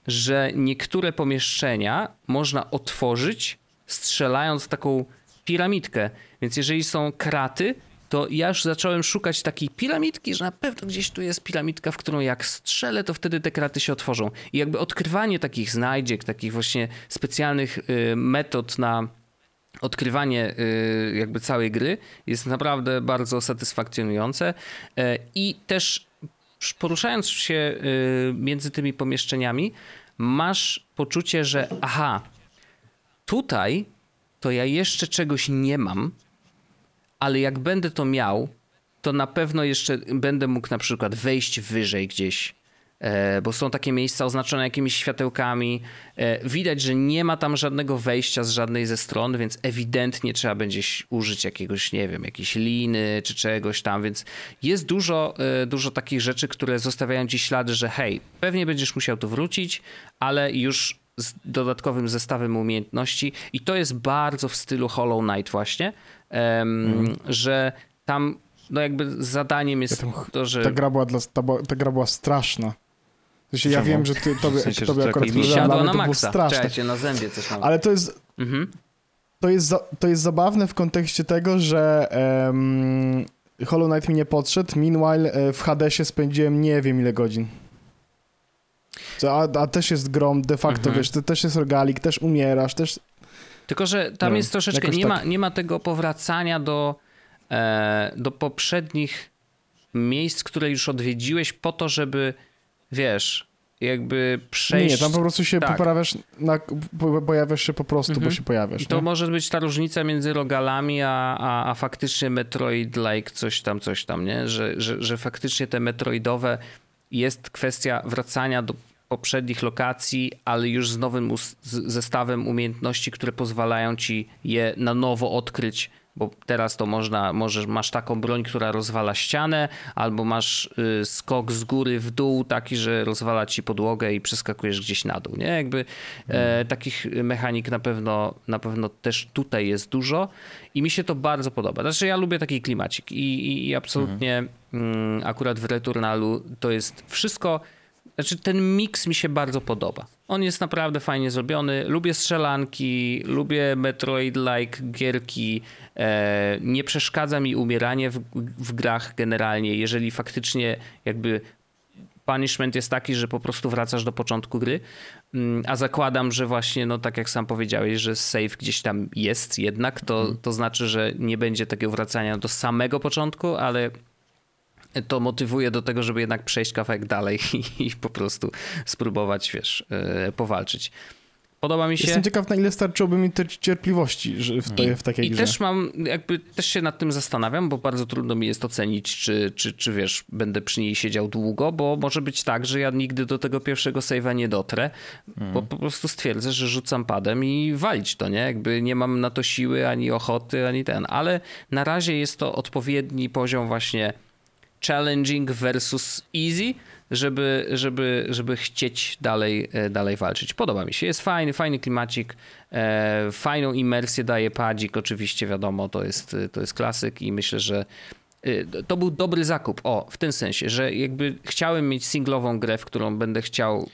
że niektóre pomieszczenia można otworzyć strzelając taką piramidkę. Więc jeżeli są kraty, to ja już zacząłem szukać takiej piramidki, że na pewno gdzieś tu jest piramidka, w którą jak strzelę, to wtedy te kraty się otworzą. I jakby odkrywanie takich znajdziek, takich właśnie specjalnych y, metod na odkrywanie y, jakby całej gry jest naprawdę bardzo satysfakcjonujące e, i też poruszając się y, między tymi pomieszczeniami masz poczucie, że aha, tutaj to ja jeszcze czegoś nie mam, ale jak będę to miał, to na pewno jeszcze będę mógł na przykład wejść wyżej gdzieś E, bo są takie miejsca oznaczone jakimiś światełkami. E, widać, że nie ma tam żadnego wejścia z żadnej ze stron, więc ewidentnie trzeba będzie użyć jakiegoś, nie wiem, jakiejś liny czy czegoś tam, więc jest dużo, e, dużo takich rzeczy, które zostawiają ci ślady, że hej, pewnie będziesz musiał tu wrócić, ale już z dodatkowym zestawem umiejętności i to jest bardzo w stylu Hollow Knight właśnie, mm. że tam no jakby zadaniem jest ja to, że... Ta gra była, dla, ta, ta gra była straszna. Znaczy, ja wiem, że ty, tobie, w sensie, tobie że akurat mi siadło na maksa. Czekajcie, na zębie coś mam. Ale to jest... Mhm. To jest, za, to jest zabawne w kontekście tego, że um, Hollow Knight mi nie podszedł, meanwhile e, w Hadesie spędziłem nie wiem ile godzin. A, a też jest grom de facto, mhm. wiesz, to też jest rogalik, też umierasz, też... Tylko, że tam no, jest troszeczkę, nie, tak. ma, nie ma tego powracania do, e, do poprzednich miejsc, które już odwiedziłeś po to, żeby wiesz, jakby przejść... Nie, tam po prostu się tak. poprawiasz, na, pojawiasz się po prostu, mhm. bo się pojawiasz. I to nie? może być ta różnica między rogalami, a, a, a faktycznie Metroid-like coś tam, coś tam, nie? Że, że, że faktycznie te Metroidowe jest kwestia wracania do poprzednich lokacji, ale już z nowym zestawem umiejętności, które pozwalają ci je na nowo odkryć bo teraz to można, możesz, masz taką broń, która rozwala ścianę, albo masz y, skok z góry w dół taki, że rozwala ci podłogę i przeskakujesz gdzieś na dół, nie? Jakby e, takich mechanik na pewno, na pewno też tutaj jest dużo i mi się to bardzo podoba. Znaczy ja lubię taki klimacik i, i, i absolutnie mhm. mm, akurat w Returnalu to jest wszystko znaczy, ten miks mi się bardzo podoba. On jest naprawdę fajnie zrobiony. Lubię strzelanki, lubię Metroid-like gierki. E, nie przeszkadza mi umieranie w, w grach generalnie, jeżeli faktycznie jakby punishment jest taki, że po prostu wracasz do początku gry, mm, a zakładam, że właśnie, no tak jak sam powiedziałeś, że save gdzieś tam jest jednak, to, mhm. to znaczy, że nie będzie takiego wracania do samego początku, ale to motywuje do tego, żeby jednak przejść kawałek dalej i, i po prostu spróbować, wiesz, yy, powalczyć. Podoba mi się. Jestem ciekaw, na ile starczyłoby mi cierpliwości w, tej, w takiej I grze. I też mam, jakby też się nad tym zastanawiam, bo bardzo trudno mi jest ocenić, czy, czy, czy wiesz, będę przy niej siedział długo, bo może być tak, że ja nigdy do tego pierwszego save'a nie dotrę, mm. bo po prostu stwierdzę, że rzucam padem i walić to, nie? Jakby nie mam na to siły, ani ochoty, ani ten, ale na razie jest to odpowiedni poziom właśnie challenging versus easy, żeby, żeby, żeby chcieć dalej, e, dalej walczyć. Podoba mi się. Jest fajny, fajny klimacik, e, fajną imersję daje padzik, oczywiście wiadomo, to jest, to jest klasyk i myślę, że e, to był dobry zakup. O, w tym sensie, że jakby chciałem mieć singlową grę, w którą będę chciał,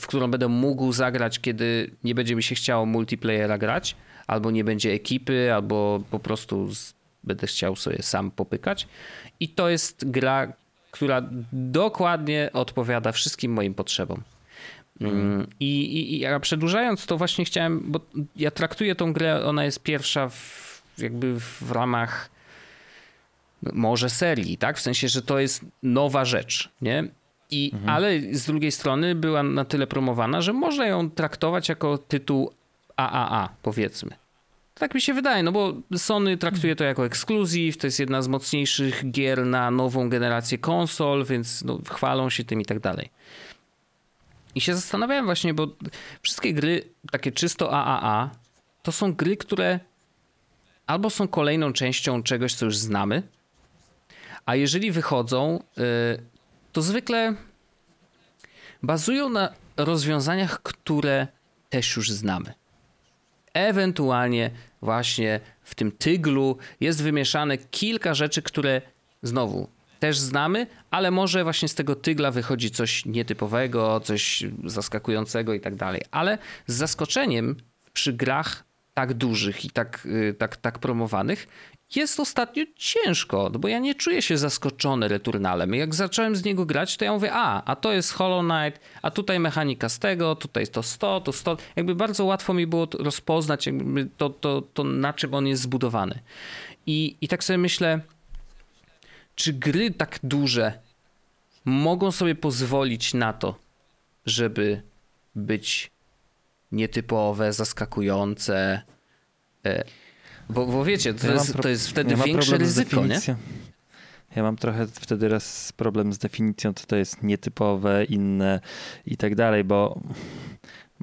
w którą będę mógł zagrać, kiedy nie będzie mi się chciało multiplayera grać, albo nie będzie ekipy, albo po prostu będę chciał sobie sam popykać. I to jest gra, która dokładnie odpowiada wszystkim moim potrzebom. Mm. I, i, I przedłużając to właśnie chciałem, bo ja traktuję tą grę, ona jest pierwsza w, jakby w ramach może serii, tak? W sensie, że to jest nowa rzecz, nie? I, mhm. Ale z drugiej strony była na tyle promowana, że można ją traktować jako tytuł AAA, powiedzmy. Tak mi się wydaje, no bo Sony traktuje to jako ekskluzyw, to jest jedna z mocniejszych gier na nową generację konsol, więc no, chwalą się tym i tak dalej. I się zastanawiałem właśnie, bo wszystkie gry takie czysto AAA to są gry, które albo są kolejną częścią czegoś, co już znamy, a jeżeli wychodzą, y, to zwykle bazują na rozwiązaniach, które też już znamy. Ewentualnie właśnie w tym tyglu jest wymieszane kilka rzeczy, które znowu też znamy, ale może właśnie z tego tygla wychodzi coś nietypowego, coś zaskakującego i tak dalej. Ale z zaskoczeniem przy grach tak dużych i tak, y, tak, tak promowanych jest ostatnio ciężko, bo ja nie czuję się zaskoczony Returnalem. Jak zacząłem z niego grać, to ja mówię, a, a to jest Hollow Knight, a tutaj mechanika z tego, tutaj to 100, to 100. Jakby bardzo łatwo mi było rozpoznać jakby to, to, to na czym on jest zbudowany. I, I tak sobie myślę, czy gry tak duże mogą sobie pozwolić na to, żeby być nietypowe, zaskakujące, e, bo, bo wiecie, to, ja jest, pro... to jest wtedy ja większe ryzyko, nie? Ja mam trochę wtedy raz problem z definicją, co to jest nietypowe, inne i tak dalej, bo,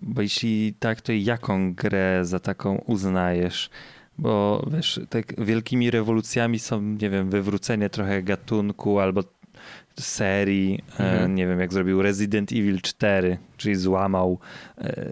bo jeśli tak, to jaką grę za taką uznajesz? Bo wiesz, tak wielkimi rewolucjami są, nie wiem, wywrócenie trochę gatunku albo serii, e, mhm. nie wiem, jak zrobił Resident Evil 4, czyli złamał e,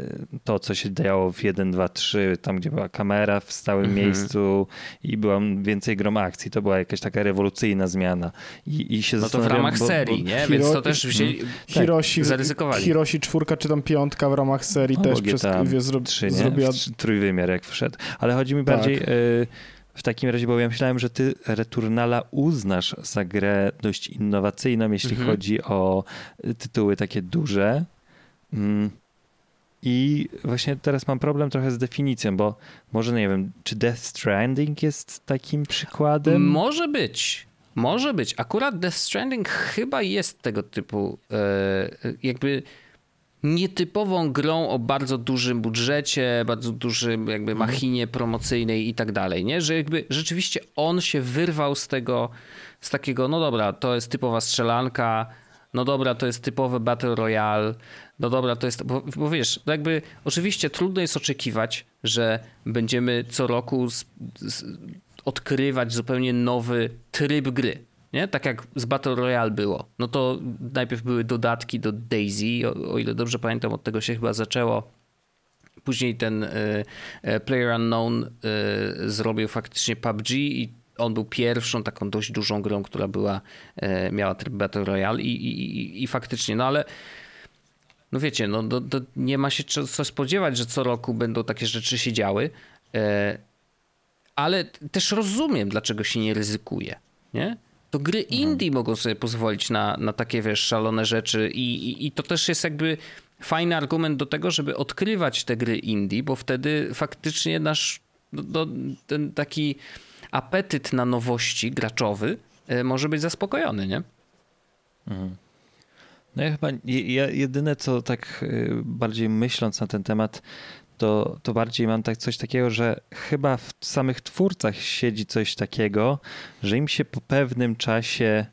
to, co się działo w 1, 2, 3, tam gdzie była kamera w stałym mhm. miejscu i była więcej grom akcji. To była jakaś taka rewolucyjna zmiana. I, i się no to w ramach bo, serii, bo, nie? Hiro, Więc to też wzięli, hmm. Hiroshi, tak, zaryzykowali. Hiroshi czwórka czy tam piątka w ramach serii no, też przez wie, zro, 3, zrobiła... Trójwymiar jak wszedł. Ale chodzi mi bardziej... Tak. Y w takim razie, bo ja myślałem, że ty Returnala uznasz za grę dość innowacyjną, jeśli mhm. chodzi o tytuły takie duże. Mm. I właśnie teraz mam problem trochę z definicją, bo może nie wiem, czy Death Stranding jest takim przykładem? Może być. Może być. Akurat Death Stranding chyba jest tego typu e, jakby nietypową grą o bardzo dużym budżecie, bardzo dużym jakby mhm. machinie promocyjnej i tak dalej, nie? Że jakby rzeczywiście on się wyrwał z tego, z takiego, no dobra, to jest typowa strzelanka, no dobra, to jest typowy Battle Royale, no dobra, to jest, bo, bo wiesz, no jakby oczywiście trudno jest oczekiwać, że będziemy co roku z, z, odkrywać zupełnie nowy tryb gry nie? Tak jak z Battle Royale było. No to najpierw były dodatki do Daisy, o, o ile dobrze pamiętam, od tego się chyba zaczęło. Później ten y, Player Unknown y, zrobił faktycznie PUBG i on był pierwszą taką dość dużą grą, która była, y, miała tryb Battle Royale i, i, i, faktycznie, no ale no wiecie, no do, do, nie ma się co, co spodziewać, że co roku będą takie rzeczy się działy, ale też rozumiem, dlaczego się nie ryzykuje, nie? To gry mhm. indie mogą sobie pozwolić na, na takie, wiesz, szalone rzeczy I, i, i to też jest jakby fajny argument do tego, żeby odkrywać te gry indie, bo wtedy faktycznie nasz no, no, ten taki apetyt na nowości graczowy e, może być zaspokojony, nie? Mhm. No ja chyba ja jedyne co tak e, bardziej myśląc na ten temat, to, to bardziej mam tak coś takiego, że chyba w samych twórcach siedzi coś takiego, że im się po pewnym czasie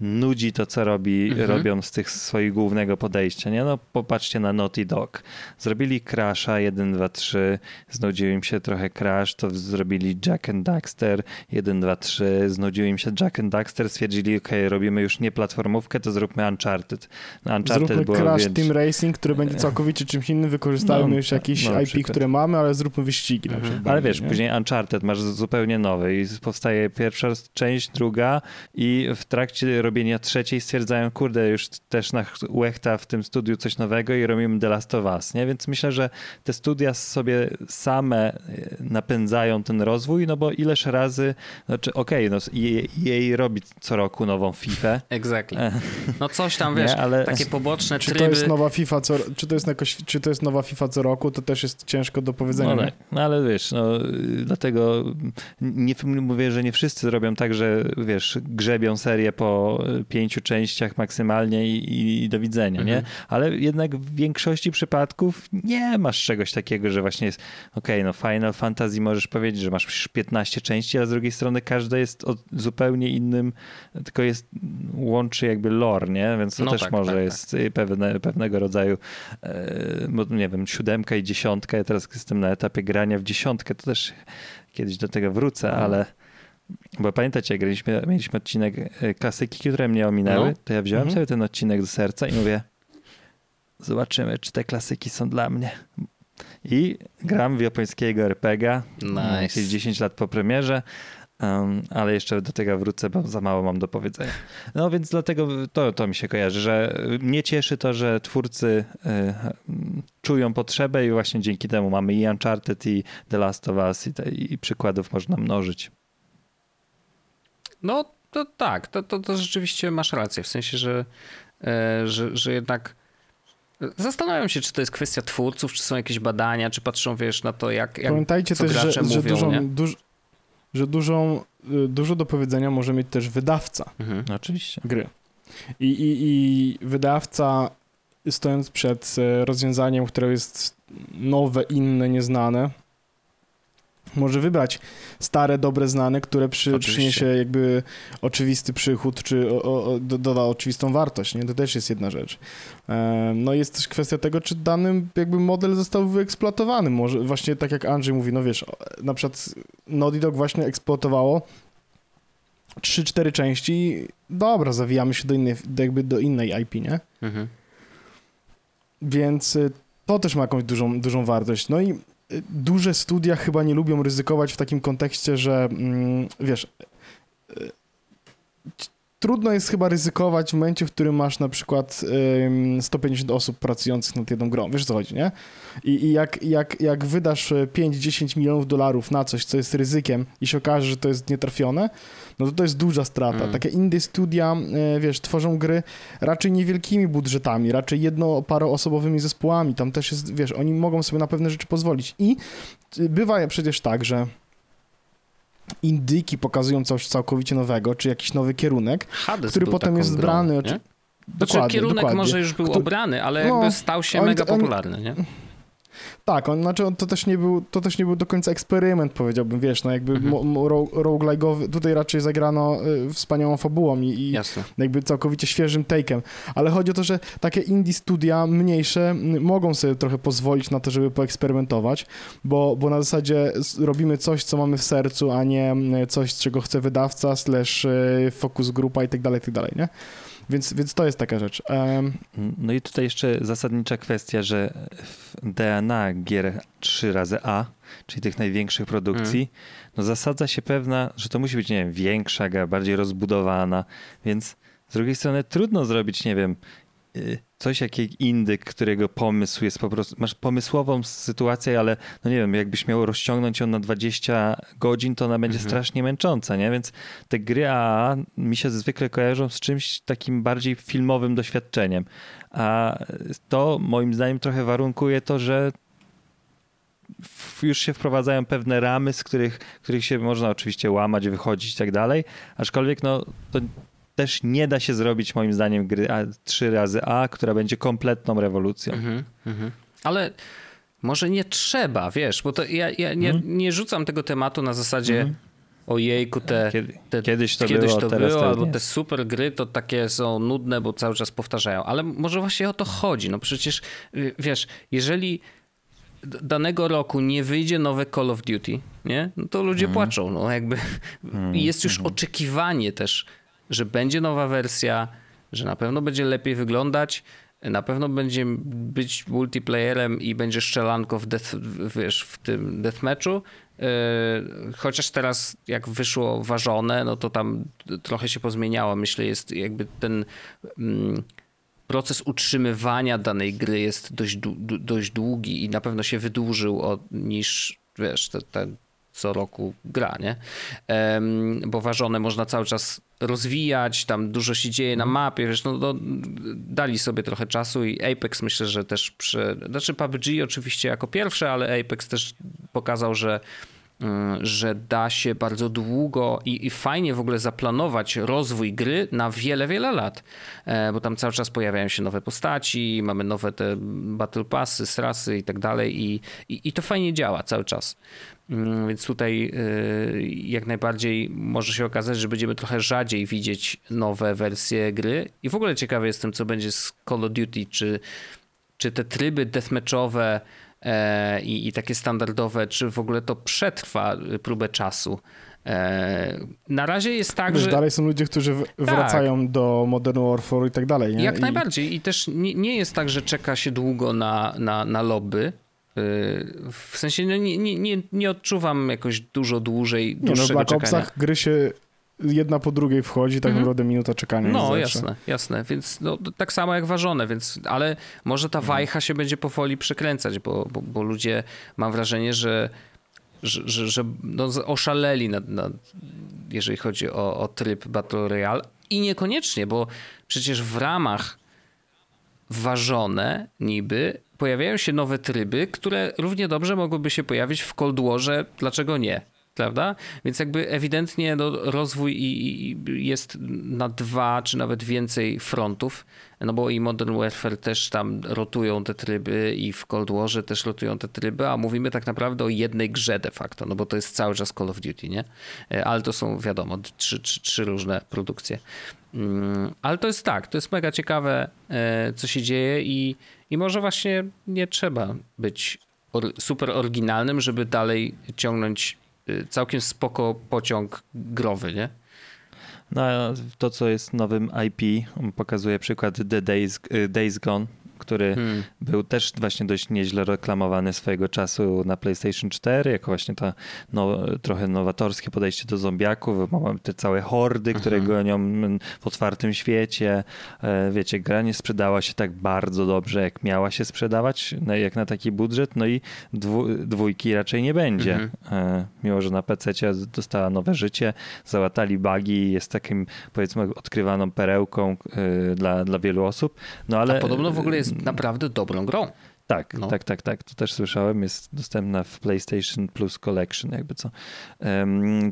nudzi to, co robi, Mhm. robią z tych swoich głównego podejścia. Nie? No, popatrzcie na Naughty Dog. Zrobili Crasha 1, 2, 3, znudził im się trochę Crash, to zrobili Jack and Daxter 1, 2, 3, znudził im się Jack and Daxter, stwierdzili, ok, robimy już nie platformówkę, to zróbmy Uncharted. No, Uncharted Zróbmy było Crash więc- Team Racing, który będzie całkowicie czymś innym, wykorzystajmy No, już jakieś no, IP, przykład. które mamy, ale zróbmy wyścigi Mhm. przykład. Ale wiesz, nie? później Uncharted masz zupełnie nowy i powstaje pierwsza część, druga i w trakcie robienia trzeciej stwierdzają, kurde, już też na łechta w tym studiu coś nowego i robimy The Last of Us, nie? Więc myślę, że te studia sobie same e, napędzają ten rozwój, no bo ileż razy, znaczy okej, no jej, jej robi co roku nową FIFA, Exactly. E. No coś tam, wiesz, nie? Ale takie poboczne Czy tryby. to jest nowa FIFA co, czy to jest jakoś, czy to jest nowa FIFA co roku, to też jest ciężko do powiedzenia. No, tak. no ale wiesz, no, dlatego nie mówię, że nie wszyscy robią tak, że wiesz, grzebią serię po pięciu częściach maksymalnie i, i do widzenia, nie? Mhm. Ale jednak w większości przypadków nie masz czegoś takiego, że właśnie jest okej, no Final Fantasy możesz powiedzieć, że masz przecież 15 części, ale z drugiej strony każda jest o zupełnie innym, tylko jest, łączy jakby lore, nie? Więc to No też tak, może tak, tak. jest y, pewne, pewnego rodzaju e, nie wiem, siódemka i dziesiątka, ja teraz jestem na etapie grania w dziesiątkę, to też kiedyś do tego wrócę, No. ale bo pamiętacie, graliśmy, mieliśmy odcinek e, klasyki, które mnie ominęły, No. to ja wziąłem Mhm. sobie ten odcinek do serca i mówię zobaczymy, czy te klasyki są dla mnie. I gram w japońskiego RPGa, Nice. jakieś 10 lat po premierze, um, ale jeszcze do tego wrócę, bo za mało mam do powiedzenia. No więc dlatego to, to mi się kojarzy, że mnie cieszy to, że twórcy y, czują potrzebę i właśnie dzięki temu mamy i Uncharted i The Last of Us i, te, i przykładów można mnożyć. No to tak, to, to, to rzeczywiście masz rację, w sensie, że, e, że, że jednak zastanawiam się, czy to jest kwestia twórców, czy są jakieś badania, czy patrzą, wiesz, na to, jak, jak Pamiętajcie co też, że, gracze że, mówią, dużą, nie? duż, że dużą, y, dużo do powiedzenia może mieć też wydawca Mhm. No, oczywiście. gry. I, i, I wydawca stojąc przed e, rozwiązaniem, które jest nowe, inne, nieznane, może wybrać stare, dobre, znane, które przy, przyniesie jakby oczywisty przychód, czy o, o, o, do- doda oczywistą wartość, nie? To też jest jedna rzecz. No jest też kwestia tego, czy dany jakby model został wyeksploatowany. Może właśnie tak jak Andrzej mówi, no wiesz, na przykład Naughty Dog właśnie eksploatowało 3-4 części, dobra, zawijamy się do innej, do jakby do innej IP, nie? Mhm. Więc y, to też ma jakąś dużą, dużą wartość. No i duże studia chyba nie lubią ryzykować w takim kontekście, że mm, wiesz, y, trudno jest chyba ryzykować w momencie, w którym masz na przykład ym, 150 osób pracujących nad jedną grą. Wiesz o co chodzi, nie? I, i jak, jak, jak wydasz y, 5-10 milionów dolarów na coś, co jest ryzykiem i się okaże, że to jest nietrafione, no to to jest duża strata. Mm. Takie indie studia, y, wiesz, tworzą gry raczej niewielkimi budżetami, raczej jedno paroosobowymi zespołami. Tam też jest, wiesz, oni mogą sobie na pewne rzeczy pozwolić. I y, bywa przecież tak, że indyki pokazują coś całkowicie nowego, czy jakiś nowy kierunek, Hades który potem jest grą? Oczy... Znaczy, Dokładnie, kierunek dokładnie. może już był Kto- obrany, ale No, jakby stał się mega popularny, nie? Tak, on, znaczy on, to, też nie był, to też nie był do końca eksperyment, powiedziałbym, wiesz, no jakby Mhm. roguelike'owy, tutaj raczej zagrano y, wspaniałą fabułą i, i jakby całkowicie świeżym take'em. Ale chodzi o to, że takie indie studia mniejsze mogą sobie trochę pozwolić na to, żeby poeksperymentować, bo, bo na zasadzie robimy coś, co mamy w sercu, a nie coś, czego chce wydawca, slash y, focus grupa i tak dalej, i tak dalej, nie? Więc, więc to jest taka rzecz. Em, No i tutaj jeszcze zasadnicza kwestia, że w DNA gier 3 razy A, czyli tych największych produkcji, no zasadza się pewna, że to musi być, nie wiem, większa gra, bardziej rozbudowana, więc z drugiej strony trudno zrobić, nie wiem, coś jak indyk, którego pomysł jest po prostu, masz pomysłową sytuację, ale no nie wiem, jakbyś miał rozciągnąć ją na 20 godzin, to ona będzie Mhm. strasznie męcząca, nie? Więc te gry AAA mi się zwykle kojarzą z czymś takim bardziej filmowym doświadczeniem. A to moim zdaniem trochę warunkuje to, że już się wprowadzają pewne ramy, z których, których się można oczywiście łamać, wychodzić i tak dalej, aczkolwiek no to też nie da się zrobić moim zdaniem gry A, 3 razy A, która będzie kompletną rewolucją. Mhm, mhm. Ale może nie trzeba, wiesz, bo to ja, ja nie, Mhm. nie rzucam tego tematu na zasadzie Mhm. ojejku, te, te kiedyś to kiedyś było, to teraz było, albo te super gry to takie są nudne, bo cały czas powtarzają. Ale może właśnie o to chodzi. No przecież wiesz, jeżeli danego roku nie wyjdzie nowe Call of Duty, nie? No to ludzie płaczą. No jakby I jest już oczekiwanie też, że będzie nowa wersja, że na pewno będzie lepiej wyglądać. Na pewno będzie być multiplayerem i będzie strzelanko w, death, wiesz, w tym deathmatchu. Yy, Chociaż teraz jak wyszło ważone, no to tam trochę się pozmieniało. Myślę, jest jakby ten mm, proces utrzymywania danej gry jest dość, dość długi i na pewno się wydłużył od, niż wiesz, te, te co roku gra, nie? Em, bo ważone można cały czas rozwijać, tam dużo się dzieje na mapie, wiesz, no, no dali sobie trochę czasu i Apex myślę, że też przy, znaczy PUBG oczywiście jako pierwsze, ale Apex też pokazał, że mm, że da się bardzo długo i, i fajnie w ogóle zaplanować rozwój gry na wiele, wiele lat, E, bo tam cały czas pojawiają się nowe postaci, mamy nowe te battle passy, srasy i tak dalej i, i, i to fajnie działa cały czas. Mm, Więc tutaj y, jak najbardziej może się okazać, że będziemy trochę rzadziej widzieć nowe wersje gry. I w ogóle ciekawy jestem, co będzie z Call of Duty, czy, czy te tryby deathmatchowe e, i, i takie standardowe, czy w ogóle to przetrwa próbę czasu. E, na razie jest tak, Wiesz, że... dalej są ludzie, którzy w- wracają do Modern Warfare i tak dalej, nie? Jak I, najbardziej. I też nie, nie jest tak, że czeka się długo na, na, na lobby. W sensie no, nie, nie, nie, odczuwam jakoś dużo dłużej, Nie no, dłuższego Black czekania. Opsach gry się jedna po drugiej wchodzi, tak Mhm. naprawdę minuta czekania No jasne, jasne. Więc no, tak samo jak ważone, więc, ale może ta wajcha się będzie powoli przekręcać, bo, bo, bo ludzie, mam wrażenie, że, że, że, że no, oszaleli, nad, nad, jeżeli chodzi o, o tryb Battle Royale i niekoniecznie, bo przecież w ramach ważone niby pojawiają się nowe tryby, które równie dobrze mogłyby się pojawić w Cold Warze, dlaczego nie? Prawda? Więc jakby ewidentnie no, rozwój i, i jest na dwa czy nawet więcej frontów, no bo i Modern Warfare też tam rotują te tryby i w Cold Warze też rotują te tryby, a mówimy tak naprawdę o jednej grze de facto, no bo to jest cały czas Call of Duty, nie? E, Ale to są wiadomo, trzy, trzy, trzy różne produkcje. Mm, Ale to jest tak, to jest mega ciekawe, e, co się dzieje i, i może właśnie nie trzeba być super oryginalnym, żeby dalej ciągnąć całkiem spoko pociąg growy, nie? No, to, co jest nowym IP, pokazuje przykład The Days, y, Days Gone, który Hmm. był też właśnie dość nieźle reklamowany swojego czasu na PlayStation 4, jako właśnie to no, trochę nowatorskie podejście do zombiaków. Mamy te całe hordy, które Mhm. gonią mm, w otwartym świecie. E, Wiecie, gra nie sprzedała się tak bardzo dobrze, jak miała się sprzedawać, jak na taki budżet, no i dwójki raczej nie będzie. Mhm. E, Mimo, że na PC dostała nowe życie, załatali bugi, jest takim powiedzmy odkrywaną perełką e, dla, dla wielu osób. No ale A podobno w ogóle jest naprawdę dobrą grą. Tak, No. tak, tak, tak. To też słyszałem. Jest dostępna w PlayStation Plus Collection, jakby co.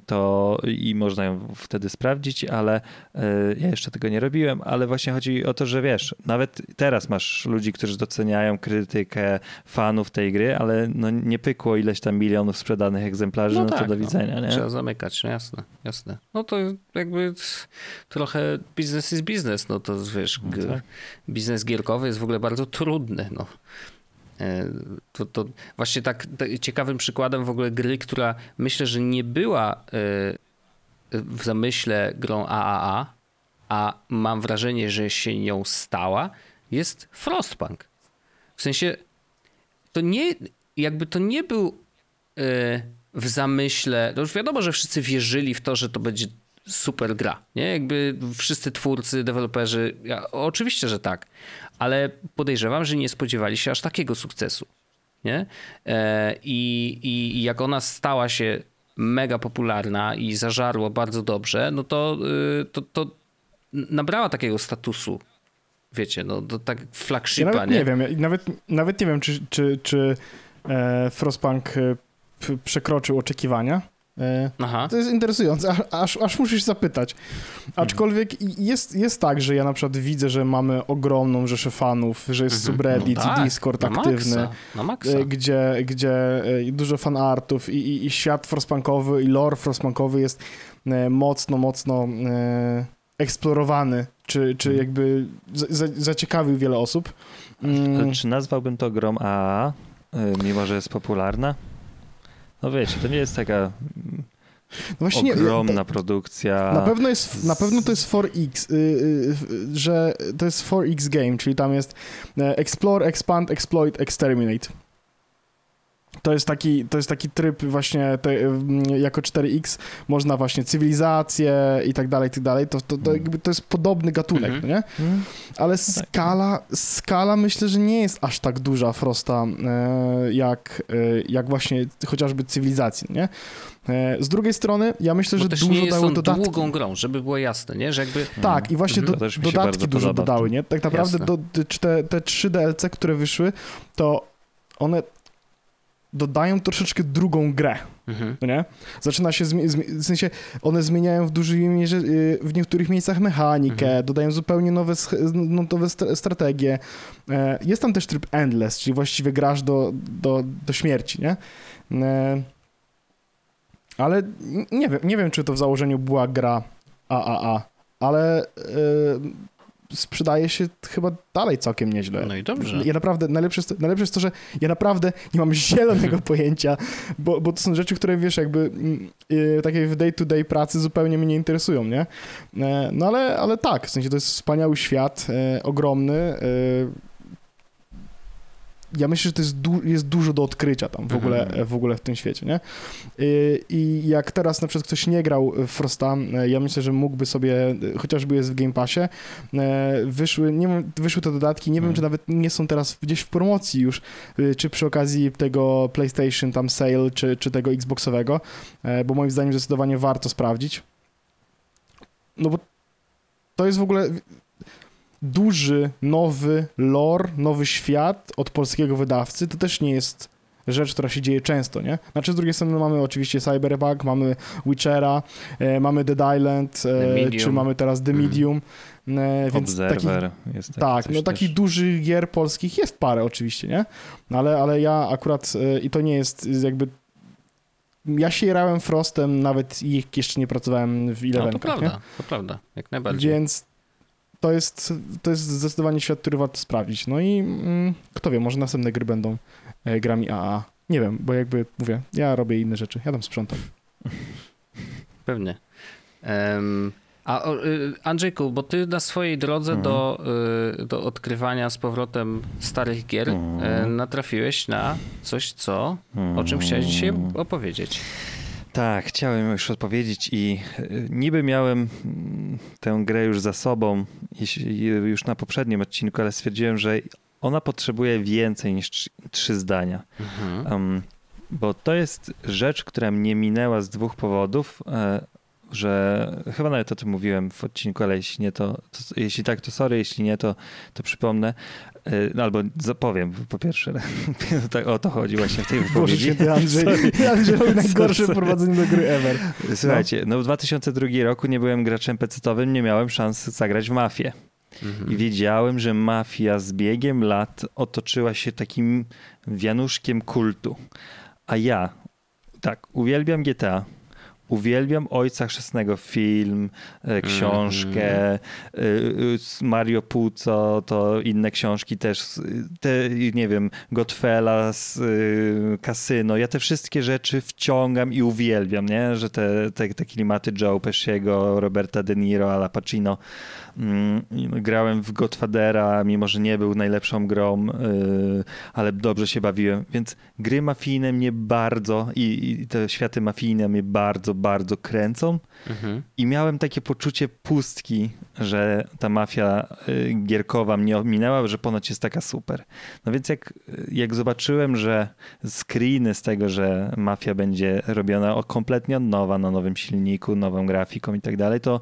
To i można ją wtedy sprawdzić, ale e, ja jeszcze tego nie robiłem. Ale właśnie chodzi o to, że wiesz, nawet teraz masz ludzi, którzy doceniają krytykę fanów tej gry, ale no nie pykło ileś tam milionów sprzedanych egzemplarzy, no, to do widzenia, nie? Trzeba zamykać, no jasne, jasne. No to jakby trochę biznes jest biznes, no to wiesz, No tak. biznes gierkowy jest w ogóle bardzo trudny, no. E, To, to właśnie tak, tak ciekawym przykładem w ogóle gry, która myślę, że nie była e, w zamyśle grą AAA, a mam wrażenie, że się nią stała, jest Frostpunk. W sensie to nie, jakby to nie był e, w zamyśle, to już wiadomo, że wszyscy wierzyli w to, że to będzie super gra, nie? Jakby wszyscy twórcy, deweloperzy, ja, oczywiście, że tak, ale podejrzewam, że nie spodziewali się aż takiego sukcesu, nie? E, i, i, jak ona stała się mega popularna i zażarła bardzo dobrze, no to, y, to, to nabrała takiego statusu, wiecie, no to tak Ja flagshipa, nawet nie, wiem, ja nawet, nawet nie wiem, czy, czy, czy e, Frostpunk e, przekroczył oczekiwania. E, Aha. To jest interesujące, aż, aż musisz zapytać. Aczkolwiek jest, jest tak, że ja na przykład widzę, że mamy ogromną rzeszę fanów, że jest Mhm. subreddit, No tak, Discord na aktywny, Maksa, na maksa. e, gdzie, gdzie e, dużo fanartów i, i, i świat frostpunkowy i lore frostpunkowy jest mocno, mocno eksplorowany, czy, czy Mhm. jakby za- za- zaciekawił wiele osób. Mm, czy nazwałbym to grą AAA, y, mimo że jest popularna? No wiecie, to nie jest taka mm, no właśnie nie- ogromna produkcja. Na pewno, jest, na pewno to jest 4X, y, y, y, że to jest 4X game, czyli tam jest e, Explore, Expand, Exploit, Exterminate. To jest taki, to jest taki tryb właśnie te, mm, jako 4X, można właśnie cywilizację i tak dalej, i tak dalej, to, to, to, jakby to jest podobny gatunek, Mhm. no nie? Mm, Ale tak. skala, skala myślę, że nie jest aż tak duża Frosta, e, jak, e, jak właśnie chociażby cywilizacji, nie? E, Z drugiej strony, ja myślę, Bo że też dużo nie jest dały on dodatki. długą grą, żeby było jasne, nie? Że jakby Tak, i właśnie Mhm. do, dodatki dużo podoba dodały, nie? Tak naprawdę do, te, te trzy DLC, które wyszły, to one dodają troszeczkę drugą grę, mhm. no nie? Zaczyna się, w sensie one zmieniają w dużej mierze, y, w niektórych miejscach mechanikę, Mhm. dodają zupełnie nowe, no, nowe stra- strategie. E, Jest tam też tryb endless, czyli właściwie grasz do, do, do śmierci, nie? E, Ale nie wiem, nie wiem, czy to w założeniu była gra AAA, ale e, sprzedaje się chyba dalej całkiem nieźle. No i dobrze. Ja naprawdę, najlepsze jest, to, najlepsze jest to, że ja naprawdę nie mam zielonego pojęcia, bo, bo to są rzeczy, które wiesz, jakby mm, y, takie w day-to-day pracy zupełnie mnie nie interesują, nie? E, no ale, ale tak, w sensie to jest wspaniały świat, e, ogromny. E, ja myślę, że to jest, du- jest dużo do odkrycia tam w ogóle, Mhm. w ogóle w tym świecie, nie? I jak teraz na przykład ktoś nie grał w Frosta, e, ja myślę, że mógłby sobie, e, chociażby jest w Game Passie, e, wyszły, nie wiem, wyszły te dodatki, nie wiem, Mhm. czy nawet nie są teraz gdzieś w promocji już, czy przy okazji tego PlayStation tam sale, czy, czy tego Xboxowego, e, bo moim zdaniem zdecydowanie warto sprawdzić. No bo to jest w ogóle duży, nowy lore, nowy świat od polskiego wydawcy, to też nie jest rzecz, która się dzieje często, nie? Znaczy z drugiej strony mamy oczywiście Cyberpunk, mamy Witchera, e, mamy Dead Island, e, czy mamy teraz The Mhm. Medium, e, więc takich, Observer jest taki tak, no takich też. dużych gier polskich jest parę oczywiście, nie? Ale, ale ja akurat, e, i to nie jest jakby, ja się jarałem Frostem, nawet ich jeszcze nie pracowałem w No, to Elevenkach, prawda, nie? to prawda, jak najbardziej. Więc to jest, to jest zdecydowanie świat, który warto sprawdzić. No i mm, kto wie, może następne gry będą e, grami AA. Nie wiem, bo jakby mówię, ja robię inne rzeczy, ja tam sprzątam. Pewnie. Em, a y, Andrzejku, bo ty na swojej drodze Mhm. do, y, do odkrywania z powrotem starych gier Mhm. y, natrafiłeś na coś, co, o czym chciałeś dzisiaj Mm. opowiedzieć. Tak, chciałem już odpowiedzieć i y, niby miałem mm, tę grę już za sobą jeśli- już na poprzednim odcinku, ale stwierdziłem, że ona potrzebuje więcej niż trzy, trzy zdania. Mhm. Um, bo to jest rzecz, która mnie minęła z dwóch powodów, e, że chyba nawet o tym mówiłem w odcinku, ale jeśli nie, to, to jeśli tak, to sorry, jeśli nie, to, to przypomnę. E, no, albo zapowiem po pierwsze. tak, o to chodzi właśnie w tej Boże wypowiedzi. święty Andrzej, Andrzej najgorsze prowadzenie do gry ever. Słuchajcie, no w 2002 roku nie byłem graczem pecetowym, nie miałem szans zagrać w mafię. Mhm. I wiedziałem, że mafia z biegiem lat otoczyła się takim wianuszkiem kultu. A ja, tak, uwielbiam GTA. Uwielbiam Ojca Chrzestnego film, e, książkę, e, e, z Mario Puzo, to inne książki też, te, nie wiem, e, Kasyno. Ja te wszystkie rzeczy wciągam i uwielbiam, nie? Że te, te, te klimaty Joe Pesciego, Roberta De Niro, Al Pacino. Mm, Grałem w Godfathera, mimo że nie był najlepszą grą, yy, ale dobrze się bawiłem. Więc gry mafijne mnie bardzo i, i te światy mafijne mnie bardzo, bardzo kręcą Mhm. i miałem takie poczucie pustki, że ta mafia y, gierkowa mnie ominęła, że ponoć jest taka super. No więc jak, jak zobaczyłem, że screeny z tego, że mafia będzie robiona kompletnie od nowa, na nowym silniku, nową grafiką i tak dalej, to,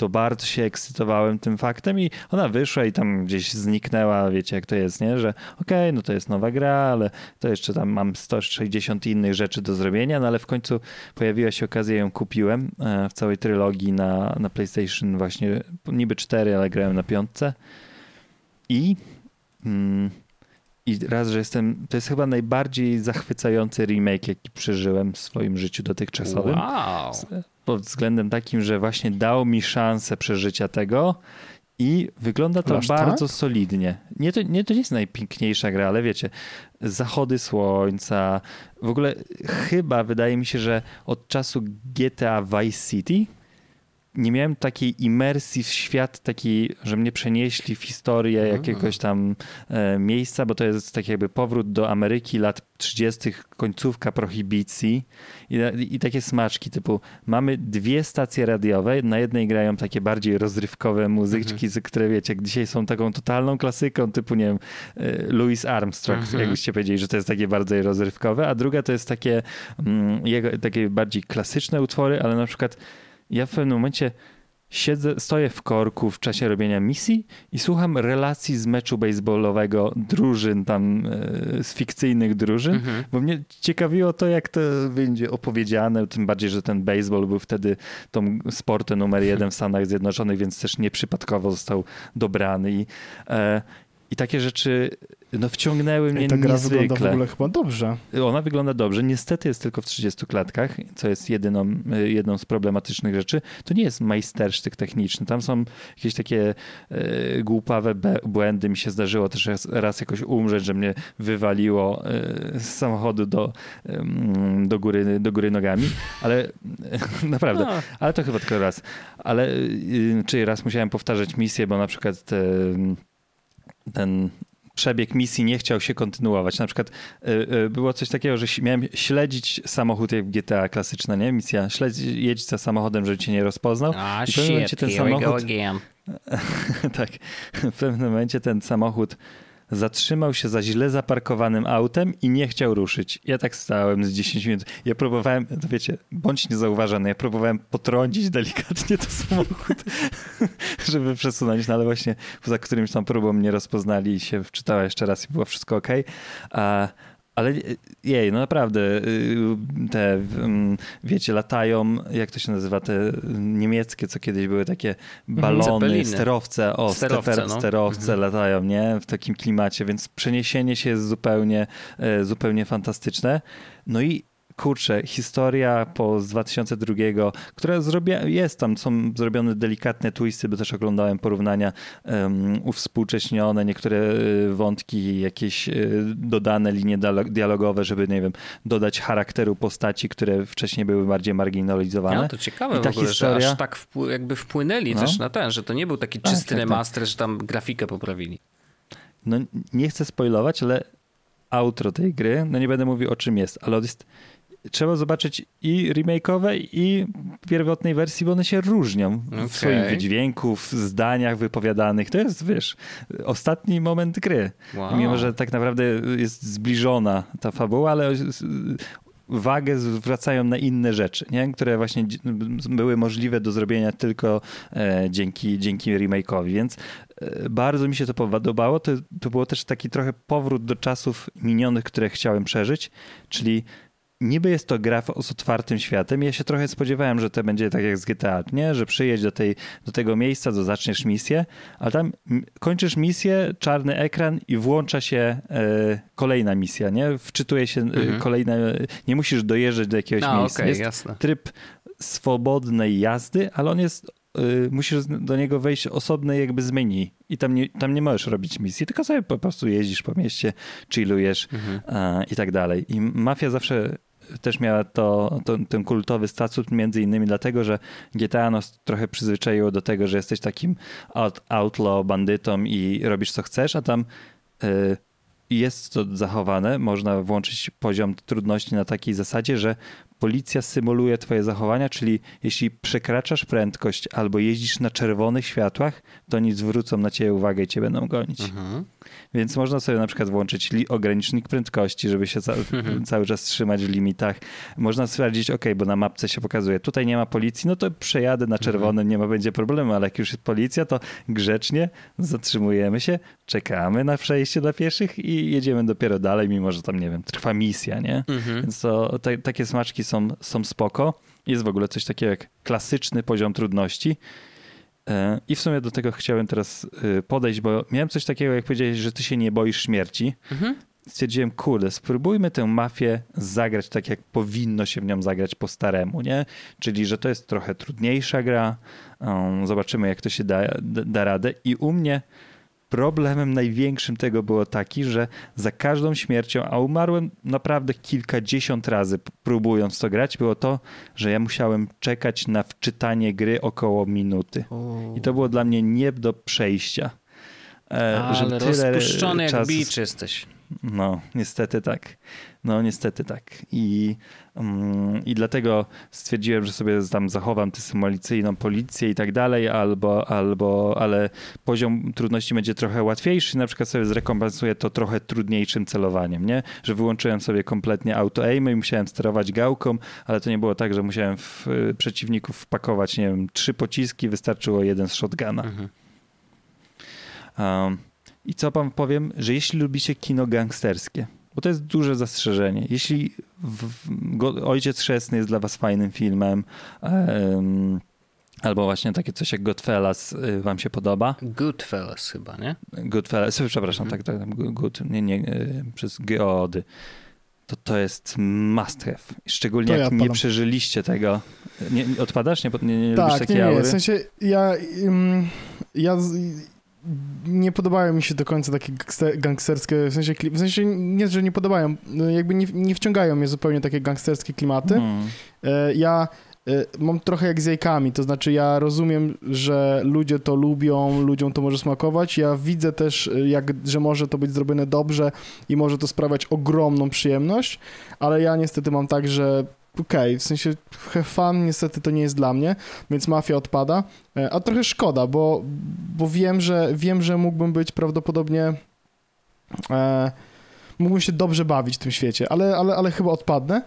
to bardzo się ekscytowałem tym faktem i ona wyszła i tam gdzieś zniknęła, wiecie jak to jest, nie? Że okej, no to jest nowa gra, ale to jeszcze tam mam 160 innych rzeczy do zrobienia, no ale w końcu pojawiła się okazja, ją kupiłem e, w całej trylogii na, na PlayStation właśnie, niby 4, ale grałem na piątce i mm, i raz, że jestem, to jest chyba najbardziej zachwycający remake, jaki przeżyłem w swoim życiu dotychczasowym Wow. pod względem takim, że właśnie dał mi szansę przeżycia tego i wygląda to Aż bardzo tak? solidnie. Nie to, nie, to nie jest najpiękniejsza gra, ale wiecie, zachody słońca, w ogóle chyba wydaje mi się, że od czasu GTA Vice City nie miałem takiej imersji w świat, takiej, że mnie przenieśli w historię Mm. jakiegoś tam e, miejsca, bo to jest tak jakby powrót do Ameryki lat 30., końcówka prohibicji i, i takie smaczki typu mamy dwie stacje radiowe, na jednej grają takie bardziej rozrywkowe muzyczki, Mhm. które wiecie, dzisiaj są taką totalną klasyką typu, nie wiem, e, Louis Armstrong, Mhm. jakbyście powiedzieli, że to jest takie bardziej rozrywkowe, a druga to jest takie, mm, jego, takie bardziej klasyczne utwory, ale na przykład ja w pewnym momencie siedzę, stoję w korku w czasie robienia misji i słucham relacji z meczu baseballowego drużyn tam, e, z fikcyjnych drużyn, Mhm. bo mnie ciekawiło to, jak to będzie opowiedziane, tym bardziej, że ten baseball był wtedy tą sportem numer jeden w Stanach Zjednoczonych, więc też nieprzypadkowo został dobrany i, e, i takie rzeczy no, wciągnęły mnie I ta gra wygląda w niezwykle. ogóle chyba dobrze. Ona wygląda dobrze. Niestety jest tylko w 30 klatkach, co jest jedyną, y, jedną z problematycznych rzeczy. To nie jest majstersztyk techniczny. Tam są jakieś takie e, głupawe błędy. Mi się zdarzyło też raz, raz jakoś umrzeć, że mnie wywaliło e, z samochodu do, do, góry, do góry nogami, ale naprawdę. No, Ale to chyba tylko raz. Ale y, czyli raz musiałem powtarzać misję, bo na przykład te, ten przebieg misji nie chciał się kontynuować. Na przykład y, y, było coś takiego, że miałem śledzić samochód jak GTA klasyczna, nie? Misja śledź, jedź za samochodem, żeby cię nie rozpoznał. A I w pewnym momencie ten samochód- tak. W pewnym momencie ten samochód zatrzymał się za źle zaparkowanym autem i nie chciał ruszyć. Ja tak stałem z 10 minut. Ja próbowałem, to wiecie, bądź niezauważony, ja próbowałem potrącić delikatnie to samochód, żeby przesunąć, no ale właśnie poza którymś tam próbą mnie rozpoznali i się wczytała jeszcze raz i było wszystko ok. Ale jej, no naprawdę, y, te, mm, wiecie, latają, jak to się nazywa, te niemieckie, co kiedyś były takie balony, Zeppeliny. sterowce, o, Sterowce, no. sterowce latają, nie? W takim klimacie, więc przeniesienie się jest zupełnie, zupełnie fantastyczne. No i kurczę, historia po z 2002, która zrobia, jest tam, są zrobione delikatne twisty, bo też oglądałem porównania um, uwspółcześnione, niektóre y, wątki, jakieś y, dodane linie dialo- dialogowe, żeby, nie wiem, dodać charakteru postaci, które wcześniej były bardziej marginalizowane. No to ciekawe I ta ogóle, historia- że aż tak wpł- jakby wpłynęli No. też na ten, że to nie był taki Tak, czysty tak, tak. remaster, że tam grafikę poprawili. no nie chcę spoilować, ale outro tej gry, no nie będę mówił o czym jest, ale jest, trzeba zobaczyć i remake'owe i pierwotnej wersji, bo one się różnią Okej. w swoim wydźwięku, w zdaniach wypowiadanych. To jest, wiesz, ostatni moment gry. Wow. Mimo, że tak naprawdę jest zbliżona ta fabuła, ale wagę zwracają na inne rzeczy, nie? które właśnie były możliwe do zrobienia tylko e, dzięki, dzięki remake'owi, więc e, bardzo mi się to podobało. To, to było też taki trochę powrót do czasów minionych, które chciałem przeżyć, czyli niby jest to gra z otwartym światem. Ja się trochę spodziewałem, że to będzie tak jak z GTA, nie? że przyjedź do, tej, do tego miejsca, to zaczniesz misję, ale tam kończysz misję, czarny ekran i włącza się e, kolejna misja, nie? Wczytuje się e, Mhm. kolejne, nie musisz dojeżdżać do jakiegoś A, miejsca. okej, Jest jasne. tryb swobodnej jazdy, ale on jest, y, musisz do niego wejść osobne jakby z menu i tam nie, tam nie możesz robić misji, tylko sobie po prostu jeździsz po mieście, chillujesz Mhm. i tak dalej. I Mafia zawsze też miała to, to, ten kultowy statut między innymi dlatego, że GTA nas trochę przyzwyczaiło do tego, że jesteś takim out, outlaw, bandytą i robisz co chcesz, a tam y, jest to zachowane. Można włączyć poziom trudności na takiej zasadzie, że policja symuluje twoje zachowania, czyli jeśli przekraczasz prędkość albo jeździsz na czerwonych światłach, to oni zwrócą na ciebie uwagę i cię będą gonić. Mhm. Więc można sobie na przykład włączyć li- ogranicznik prędkości, żeby się ca- Mhm. cały czas trzymać w limitach. Można stwierdzić, ok, bo na mapce się pokazuje, tutaj nie ma policji, no to przejadę na czerwonym, nie ma będzie problemu, ale jak już jest policja, to grzecznie zatrzymujemy się, czekamy na przejście dla pieszych i jedziemy dopiero dalej, mimo że tam, nie wiem, trwa misja, nie? Mhm. Więc to, te, takie smaczki są, są spoko. Jest w ogóle coś takiego jak klasyczny poziom trudności. E, I w sumie do tego chciałem teraz y, podejść, bo miałem coś takiego, jak powiedziałeś, że ty się nie boisz śmierci. Mhm. Stwierdziłem, kurde, spróbujmy tę mafię zagrać tak, jak powinno się w nią zagrać po staremu, nie? Czyli, że to jest trochę trudniejsza gra. Um, zobaczymy, jak to się da, da, da radę. I u mnie problemem największym tego było taki, że za każdą śmiercią, a umarłem naprawdę kilkadziesiąt razy próbując to grać, było to, że ja musiałem czekać na wczytanie gry około minuty. I to było dla mnie nie do przejścia. E, Ale tyle rozpuszczony jak czasu bicz jesteś. no, niestety tak. No, niestety tak. I, I dlatego stwierdziłem, że sobie tam zachowam tę symulacyjną policję i tak dalej, albo, albo, ale poziom trudności będzie trochę łatwiejszy. Na przykład sobie zrekompensuję to trochę trudniejszym celowaniem, nie? Że wyłączyłem sobie kompletnie auto-aimy i musiałem sterować gałką, ale to nie było tak, że musiałem w y, przeciwników wpakować, nie wiem, trzy pociski, wystarczyło jeden z shotguna. Mhm. Um, I co wam powiem, że jeśli lubicie kino gangsterskie, bo to jest duże zastrzeżenie, jeśli w, w, go, Ojciec Chrzestny jest dla was fajnym filmem, em, albo właśnie takie coś jak Godfellas y, wam się podoba, Goodfellas chyba, nie? Goodfellas, przepraszam, tak, tak, tak, good, nie, nie, y, przez geody, to to jest must have. Szczególnie To jak ja nie przeżyliście tego. Nie, nie- odpadasz? Nie, nie, nie lubisz Tak, nie, takiej nie, aury? w sensie ja, ja z, nie podobają mi się do końca takie gangster- gangsterskie, w sensie, w sensie nie, że nie podobają, no jakby nie, nie wciągają mnie zupełnie takie gangsterskie klimaty. E, Ja e, mam trochę jak z jajkami, to znaczy ja rozumiem, że ludzie to lubią, ludziom to może smakować. Ja widzę też, e, jak, że może to być zrobione dobrze i może to sprawiać ogromną przyjemność, ale ja niestety mam tak, że okej, w sensie have fun niestety to nie jest dla mnie, więc mafia odpada, E, a trochę szkoda, bo, bo wiem, że wiem, że mógłbym być prawdopodobnie e, mógłbym się dobrze bawić w tym świecie, ale, ale, ale chyba odpadnę.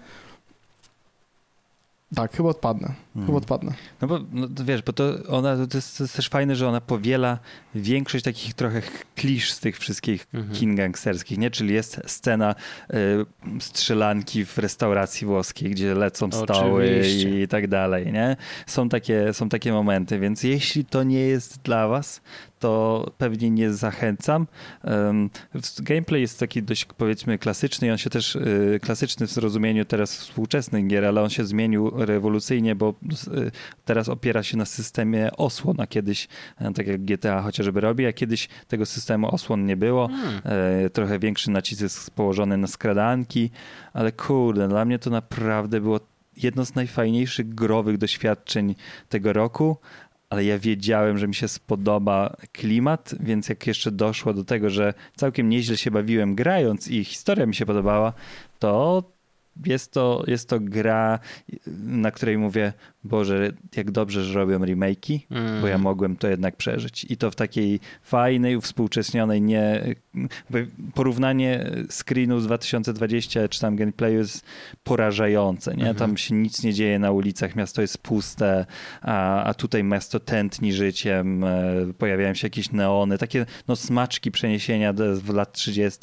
Tak, chyba odpadnę. Hmm. Chyba odpadnę. No bo no, to wiesz, bo to ona to jest, to jest też fajne, że ona powiela większość takich trochę klisz z tych wszystkich Mhm. kin gangsterskich, nie? Czyli jest scena y, strzelanki w restauracji włoskiej, gdzie lecą stoły Oczywiście. i tak dalej, nie? Są takie, są takie momenty, więc jeśli to nie jest dla was, to pewnie nie zachęcam. Gameplay jest taki dość powiedzmy klasyczny i on się też y, klasyczny w zrozumieniu teraz współczesnych gier, ale on się zmienił rewolucyjnie, bo y, teraz opiera się na systemie osłon, a kiedyś, e, tak jak GTA chociażby robi, a kiedyś tego systemu osłon nie było. Hmm. E, trochę większy nacisk jest położony na skradanki, ale kurde, dla mnie to naprawdę było jedno z najfajniejszych growych doświadczeń tego roku, ale ja wiedziałem, że mi się spodoba klimat, więc jak jeszcze doszło do tego, że całkiem nieźle się bawiłem grając i historia mi się podobała, to jest to, jest to gra, na której mówię, Boże, jak dobrze, że robią remake'i, bo ja Mm. mogłem to jednak przeżyć. I to w takiej fajnej, uwspółcześnionej, nie... Porównanie screenu z 2020 czy tam gameplayu jest porażające, nie? Mhm. Tam się nic nie dzieje na ulicach, miasto jest puste, a, a tutaj miasto tętni życiem, e, pojawiają się jakieś neony, takie no smaczki przeniesienia w lat 30.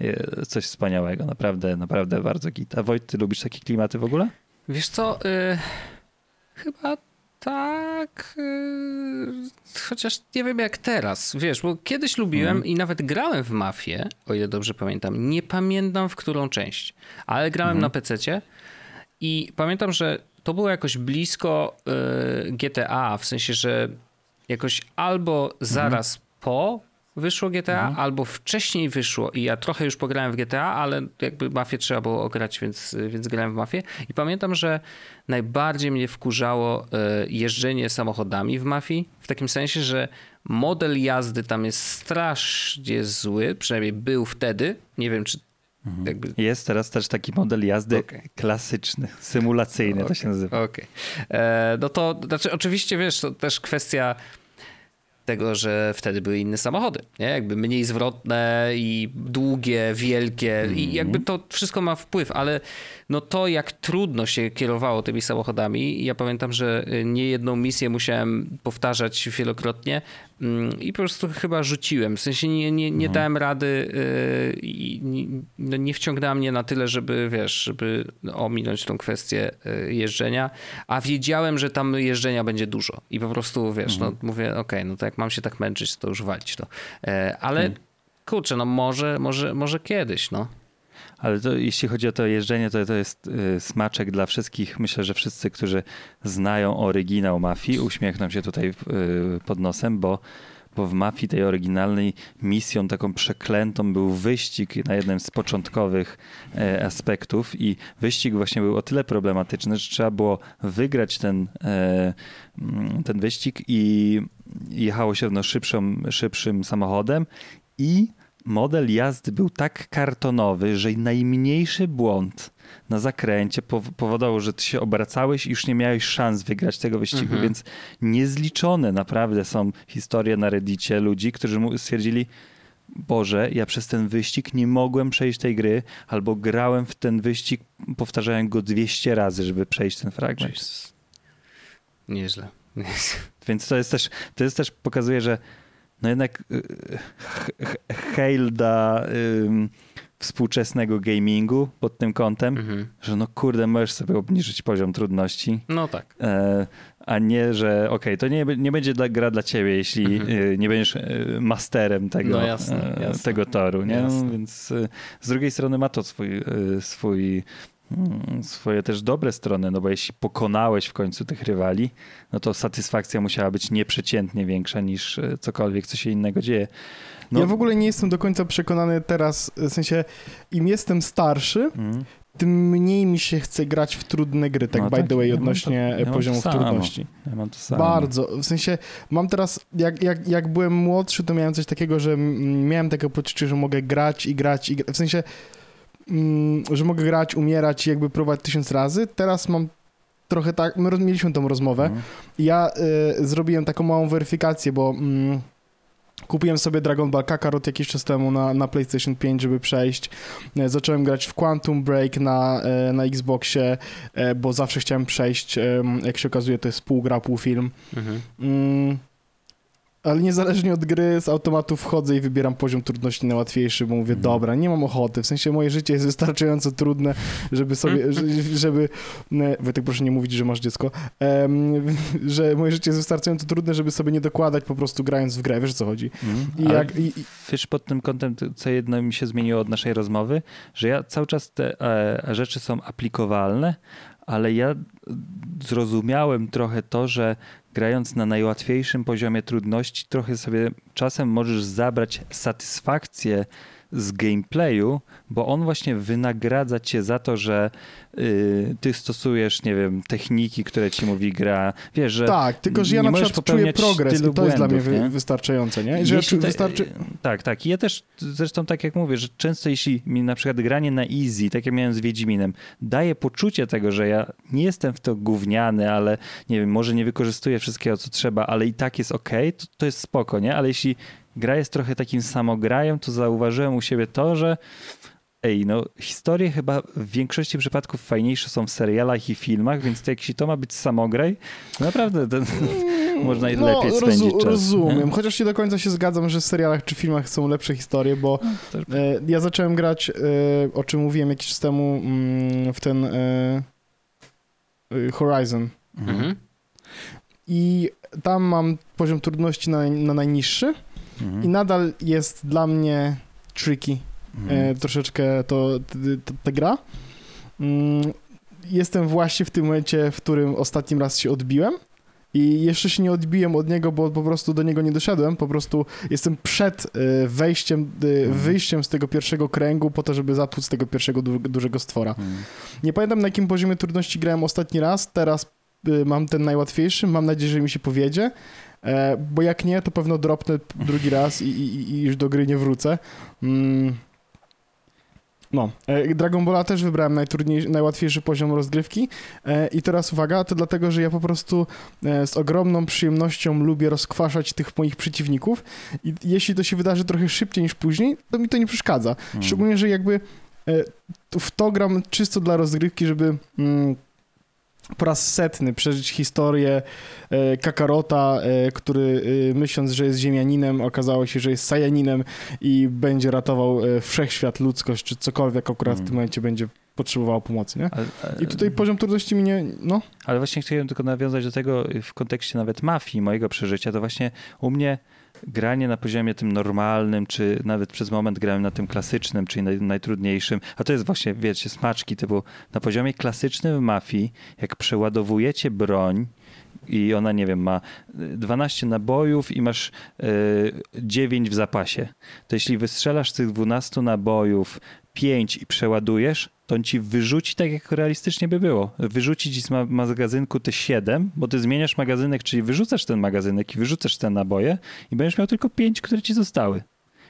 e, Coś wspaniałego, naprawdę, naprawdę bardzo git. A Wojt, ty lubisz takie klimaty w ogóle? Wiesz co, y, chyba tak, y, chociaż nie wiem jak teraz, wiesz, bo kiedyś lubiłem Mhm. i nawet grałem w Mafię, o ile dobrze pamiętam, nie pamiętam w którą część, ale grałem Mhm. na PC-cie i pamiętam, że to było jakoś blisko y, GTA, w sensie, że jakoś albo zaraz po wyszło GTA, albo wcześniej wyszło i ja trochę już pograłem w GTA, ale jakby Mafię trzeba było ograć, więc, więc grałem w Mafię i pamiętam, że najbardziej mnie wkurzało y, jeżdżenie samochodami w Mafii, w takim sensie, że model jazdy tam jest strasznie zły, przynajmniej był wtedy, nie wiem czy Mhm. Jakby... Jest teraz też taki model jazdy Okay. klasyczny, symulacyjny okay. to się nazywa. Okej. Okay. E, no to znaczy oczywiście wiesz, to też kwestia tego, że wtedy były inne samochody, nie? Jakby mniej zwrotne i długie, wielkie mm. i Mhm. jakby to wszystko ma wpływ, ale no to jak trudno się kierowało tymi samochodami, ja pamiętam, że nie jedną misję musiałem powtarzać wielokrotnie i po prostu chyba rzuciłem, w sensie nie, nie, nie mm. dałem rady yy, i no nie wciągnęła mnie na tyle, żeby wiesz, żeby ominąć tą kwestię yy, jeżdżenia, a wiedziałem, że tam jeżdżenia będzie dużo i po prostu wiesz, mm. no mówię, okej, okay, no to jak mam się tak męczyć, to już walić to, yy, ale mm. kurczę, no może, może, może kiedyś, no. Ale to, jeśli chodzi o to jeżdżenie, to, to jest y, smaczek dla wszystkich. Myślę, że wszyscy, którzy znają oryginał mafii, uśmiechną się tutaj y, pod nosem, bo, bo w mafii tej oryginalnej misją taką przeklętą był wyścig na jednym z początkowych e, aspektów i wyścig właśnie był o tyle problematyczny, że trzeba było wygrać ten, e, ten wyścig i jechało się no, szybszym samochodem i model jazdy był tak kartonowy, że najmniejszy błąd na zakręcie powodował, że ty się obracałeś i już nie miałeś szans wygrać tego wyścigu, mhm. więc niezliczone naprawdę są historie na reddicie ludzi, którzy stwierdzili, Boże, ja przez ten wyścig nie mogłem przejść tej gry, albo grałem w ten wyścig, powtarzałem go 200 razy, żeby przejść ten fragment. Jesus. Nieźle. Więc to jest też, to jest też pokazuje, że no jednak hail da współczesnego gamingu pod tym kątem, mhm. że no kurde, możesz sobie obniżyć poziom trudności. No tak. E, a nie, że okej, okay, to nie, nie będzie dla, gra dla ciebie, jeśli mhm. y, nie będziesz y, masterem tego, no jasne, e, jasne. tego toru, nie? Jasne. Więc y, z drugiej strony ma to swój, swój mm, swoje też dobre strony, no bo jeśli pokonałeś w końcu tych rywali, no to satysfakcja musiała być nieprzeciętnie większa niż cokolwiek, co się innego dzieje. No. Ja w ogóle nie jestem do końca przekonany teraz, w sensie im jestem starszy, mm. tym mniej mi się chce grać w trudne gry, tak no by tak, the way, odnośnie to, poziomów ja trudności. Ja mam to samo. Bardzo. W sensie mam teraz, jak, jak, jak byłem młodszy, to miałem coś takiego, że miałem takie poczucie, że mogę grać i grać i grać. W sensie, mm, że mogę grać, umierać i jakby próbować tysiąc razy. Teraz mam trochę tak, my mieliśmy tą rozmowę i ja y, zrobiłem taką małą weryfikację, bo... Mm, Kupiłem sobie Dragon Ball Kakarot jakiś czas temu na, na PlayStation 5, żeby przejść. E, zacząłem grać w Quantum Break na, e, na Xboxie, e, bo zawsze chciałem przejść. Jak się okazuje, to jest pół gra, pół film. Mhm. Mm, ale niezależnie od gry, z automatu wchodzę i wybieram poziom trudności na łatwiejszy, bo mówię, mhm. dobra, nie mam ochoty. W sensie moje życie jest wystarczająco trudne, żeby sobie, mhm. żeby... Wojtek, proszę nie mówić, że masz dziecko. Że moje życie jest wystarczająco trudne, żeby sobie nie dokładać po prostu grając w grę. Wiesz, o co chodzi? Mhm. I jak, i, wiesz, pod tym kątem, co jedno mi się zmieniło od naszej rozmowy, że ja cały czas te e, rzeczy są aplikowalne, ale ja zrozumiałem trochę to, że grając na najłatwiejszym poziomie trudności, trochę sobie czasem możesz zabrać satysfakcję z gameplayu, bo on właśnie wynagradza cię za to, że yy, ty stosujesz, nie wiem, techniki, które ci mówi gra. Wiesz, że Tak, tylko że ja na przykład czuję progres i to jest dla mnie wy, wystarczające, nie? Że te, wystarczy... Tak, tak. I ja też zresztą tak jak mówię, że często jeśli mi na przykład granie na easy, tak jak miałem z Wiedźminem, daje poczucie tego, że ja nie jestem w to gówniany, ale nie wiem, może nie wykorzystuję wszystkiego, co trzeba, ale i tak jest ok, to, to jest spoko, nie? Ale jeśli gra jest trochę takim samograjem, to zauważyłem u siebie to, że ej, no historie chyba w większości przypadków fajniejsze są w serialach i filmach, więc to jeśli to ma być samograj, naprawdę ten, można no, lepiej spędzić rozu, czas. Rozumiem, nie? chociaż nie do końca się zgadzam, że w serialach czy filmach są lepsze historie, bo no, e, ja zacząłem grać, e, o czym mówiłem jakiś czas temu, mm, w ten e, e Horizon. Mhm. I tam mam poziom trudności na, na najniższy mhm. i nadal jest dla mnie tricky mhm. e, troszeczkę to, ta gra. Mm, jestem właśnie w tym momencie, w którym ostatnim raz się odbiłem. I jeszcze się nie odbiłem od niego, bo po prostu do niego nie doszedłem. Po prostu jestem przed e, wejściem, e, mhm. wyjściem z tego pierwszego kręgu po to, żeby zatłuc tego pierwszego du dużego stwora. Mhm. Nie pamiętam na jakim poziomie trudności grałem ostatni raz. Teraz e, mam ten najłatwiejszy. Mam nadzieję, że mi się powiedzie. E, bo jak nie, to pewno dropnę drugi raz i, i, i już do gry nie wrócę. Mm. No, e, Dragon Balla też wybrałem najtrudniejszy, najłatwiejszy poziom rozgrywki e, i teraz uwaga, to dlatego, że ja po prostu z ogromną przyjemnością lubię rozkwaszać tych moich przeciwników i jeśli to się wydarzy trochę szybciej niż później, to mi to nie przeszkadza. Mm. Szczególnie, że jakby w to gram czysto dla rozgrywki, żeby mm, po raz setny przeżyć historię e, Kakarota, e, który e, myśląc, że jest ziemianinem, okazało się, że jest sajaninem i będzie ratował wszechświat, ludzkość, czy cokolwiek akurat w Mm. tym momencie będzie potrzebowało pomocy, nie? Ale- ale- I tutaj poziom trudności mi nie, no, Ale właśnie chciałem tylko nawiązać do tego w kontekście nawet mafii, mojego przeżycia, to właśnie u mnie granie na poziomie tym normalnym, czy nawet przez moment grałem na tym klasycznym, czyli naj, najtrudniejszym, a to jest właśnie, wiecie, smaczki typu na poziomie klasycznym w mafii, jak przeładowujecie broń i ona, nie wiem, ma y, 12 nabojów i masz y, 9 w zapasie, to jeśli wystrzelasz z tych 12 nabojów 5 i przeładujesz, to on ci wyrzuci tak, jak realistycznie by było. Wyrzuci ci z ma- magazynku te 7, bo ty zmieniasz magazynek, czyli wyrzucasz ten magazynek i wyrzucasz te naboje i będziesz miał tylko 5, które ci zostały.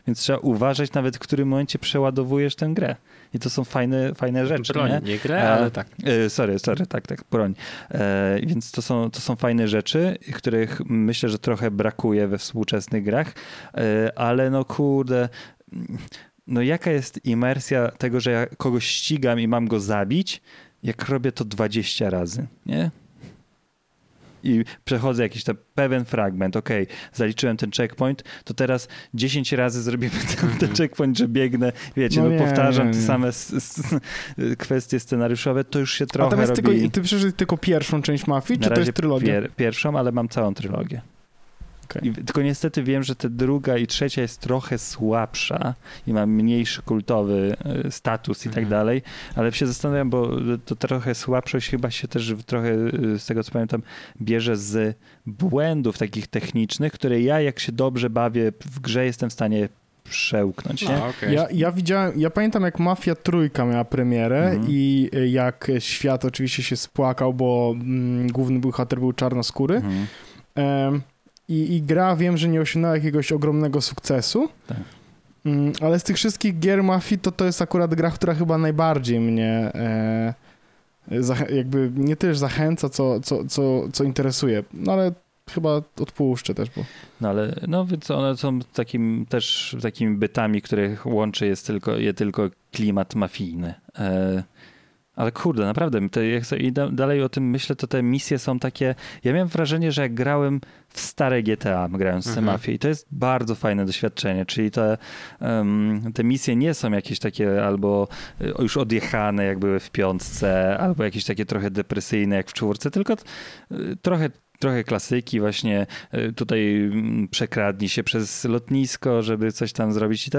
Więc trzeba uważać nawet, w którym momencie przeładowujesz tę grę. I to są fajne, fajne rzeczy. Broń, nie? nie, grę, E, ale tak. E, sorry, sorry, tak, tak, broń. E, więc to są, to są fajne rzeczy, których myślę, że trochę brakuje we współczesnych grach, e, ale no kurde, no jaka jest imersja tego, że ja kogoś ścigam i mam go zabić, jak robię to 20 razy, nie? I przechodzę jakiś tam pewien fragment, okej, zaliczyłem ten checkpoint, to teraz 10 razy zrobimy ten, ten checkpoint, że biegnę, wiecie, No no, nie, powtarzam nie, te nie. same s, s, kwestie scenariuszowe, to już się trochę Natomiast robi... tylko, ty przeszedłeś tylko pierwszą część mafii, czy to jest trylogia? Pier, pierwszą, ale mam całą trylogię. Okej. I, tylko niestety wiem, że ta druga i trzecia jest trochę słabsza i ma mniejszy kultowy e, status i tak Mhm. dalej, ale się zastanawiam, bo to trochę słabszość chyba się też trochę, e, z tego co pamiętam, bierze z błędów takich technicznych, które ja jak się dobrze bawię w grze jestem w stanie przełknąć, nie? No, okej. Ja, ja widziałem, ja pamiętam jak Mafia Trójka miała premierę Mhm. i y, jak świat oczywiście się spłakał, bo mm, główny bohater był czarnoskóry. Em, i, I gra wiem, że nie osiągnęła jakiegoś ogromnego sukcesu. Tak. Mm, ale z tych wszystkich gier Mafii to to jest akurat gra, która chyba najbardziej mnie e, jakby nie tyle zachęca, co, co, co, co interesuje. No ale chyba odpuszczę też, bo No ale no więc one są takim też takimi bytami, których łączy jest tylko, je tylko klimat mafijny. E, ale kurde, naprawdę, to jak sobie dalej o tym myślę, to te misje są takie. Ja miałem wrażenie, że jak grałem w stare GTA, grając w Mhm. Mafię, i to jest bardzo fajne doświadczenie. Czyli te, em, te misje nie są jakieś takie albo e, już odjechane, jak były w piątce, albo jakieś takie trochę depresyjne, jak w czwórce, tylko e, trochę trochę klasyki, właśnie y, tutaj mm, przekradnij się przez lotnisko, żeby coś tam zrobić. I ta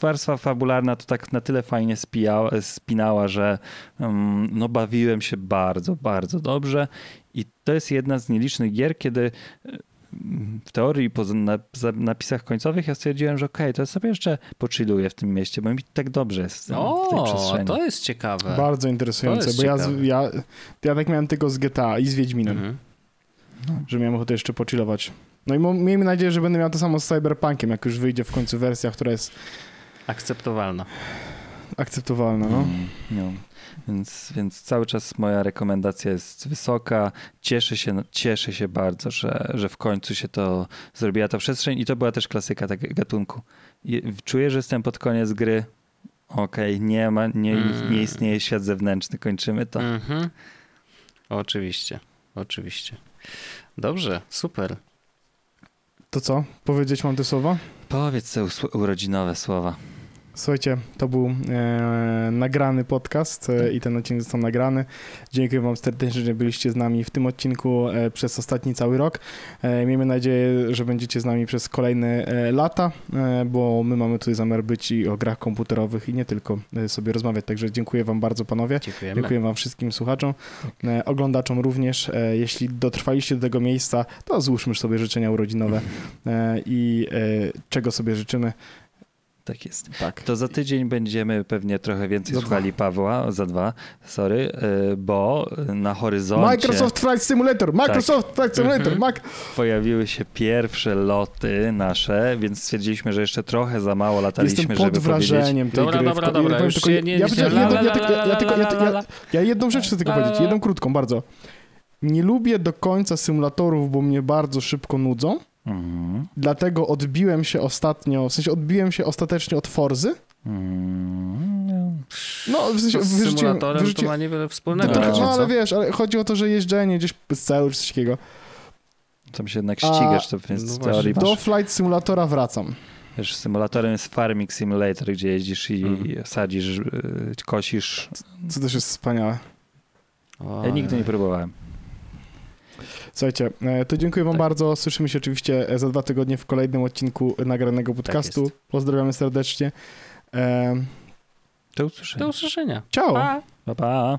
warstwa fabularna to tak na tyle fajnie spijała, spinała, że mm, no bawiłem się bardzo, bardzo dobrze. I to jest jedna z nielicznych gier, kiedy y, w teorii po napisach końcowych ja stwierdziłem, że okej, to sobie jeszcze pochilluję w tym mieście, bo mi tak dobrze jest w tej O, przestrzeni. to jest ciekawe. bardzo interesujące, bo ja, ja, ja tak miałem tylko z GTA i z Wiedźminem, Mhm. Że miałem ochotę jeszcze pochillować. No i miejmy nadzieję, że będę miał to samo z Cyberpunkiem, jak już wyjdzie w końcu wersja, która jest Akceptowalna. akceptowalna, no. Mm, no. Więc, więc cały czas moja rekomendacja jest wysoka. Cieszę się, cieszę się bardzo, że, że w końcu się to zrobiła ta przestrzeń i to była też klasyka tak gatunku. Czuję, że jestem pod koniec gry. Okej, nie ma, nie, Mm. nie istnieje świat zewnętrzny, kończymy to. Mhm. Oczywiście, oczywiście. Dobrze, super. To co? Powiedzieć mam te słowa? Powiedz te urodzinowe słowa. Słuchajcie, to był e, nagrany podcast e, i ten odcinek został nagrany. Dziękuję Wam serdecznie, że byliście z nami w tym odcinku e, przez ostatni cały rok. E, miejmy nadzieję, że będziecie z nami przez kolejne e, lata, e, bo my mamy tutaj zamiar być i o grach komputerowych i nie tylko sobie rozmawiać. Także dziękuję Wam bardzo, panowie. Dziękujemy. Dziękuję Wam wszystkim słuchaczom, e, oglądaczom również. Jeśli dotrwaliście do tego miejsca, to złóżmy sobie życzenia urodzinowe i czego sobie życzymy. Tak jest. Tak. To za tydzień będziemy pewnie trochę więcej Za słuchali Pawła, za dwa, sorry, y, bo na horyzoncie Microsoft Flight Simulator, Microsoft Flight Simulator, Mhm. Mac. pojawiły się pierwsze loty nasze, więc stwierdziliśmy, że jeszcze trochę za mało lataliśmy, Jestem pod żeby powiedzieć. wrażeniem tej Dobra, gry. dobra, dobra, ja jedną- rzecz chcę tylko powiedzieć, jedną krótką bardzo. Nie lubię do końca symulatorów, bo mnie bardzo szybko nudzą. Mhm. Dlatego odbiłem się ostatnio, w sensie odbiłem się ostatecznie od Forzy. Mhm. No, w sensie To z wyrzuciłem, symulatorem to wyrzuciłem, ma niewiele no, wspólnego. raczej, no ale co? wiesz, ale chodzi o to, że jeżdżenie gdzieś bez celu czy coś takiego. Tam się jednak A- ścigasz, to więc no teorii Do masz, Flight Simulatora wracam. wiesz, symulatorem jest Farming Simulator, gdzie jeździsz i Mhm. sadzisz, y, kosisz. Co też jest wspaniałe. O, Ja nigdy nie próbowałem. Słuchajcie, e, to dziękuję wam Tak. bardzo. Słyszymy się oczywiście e, za dwa tygodnie w kolejnym odcinku nagranego podcastu. jest. Pozdrawiamy serdecznie. E, Do usłyszenia. Do usłyszenia. ciao! Pa! Pa, pa.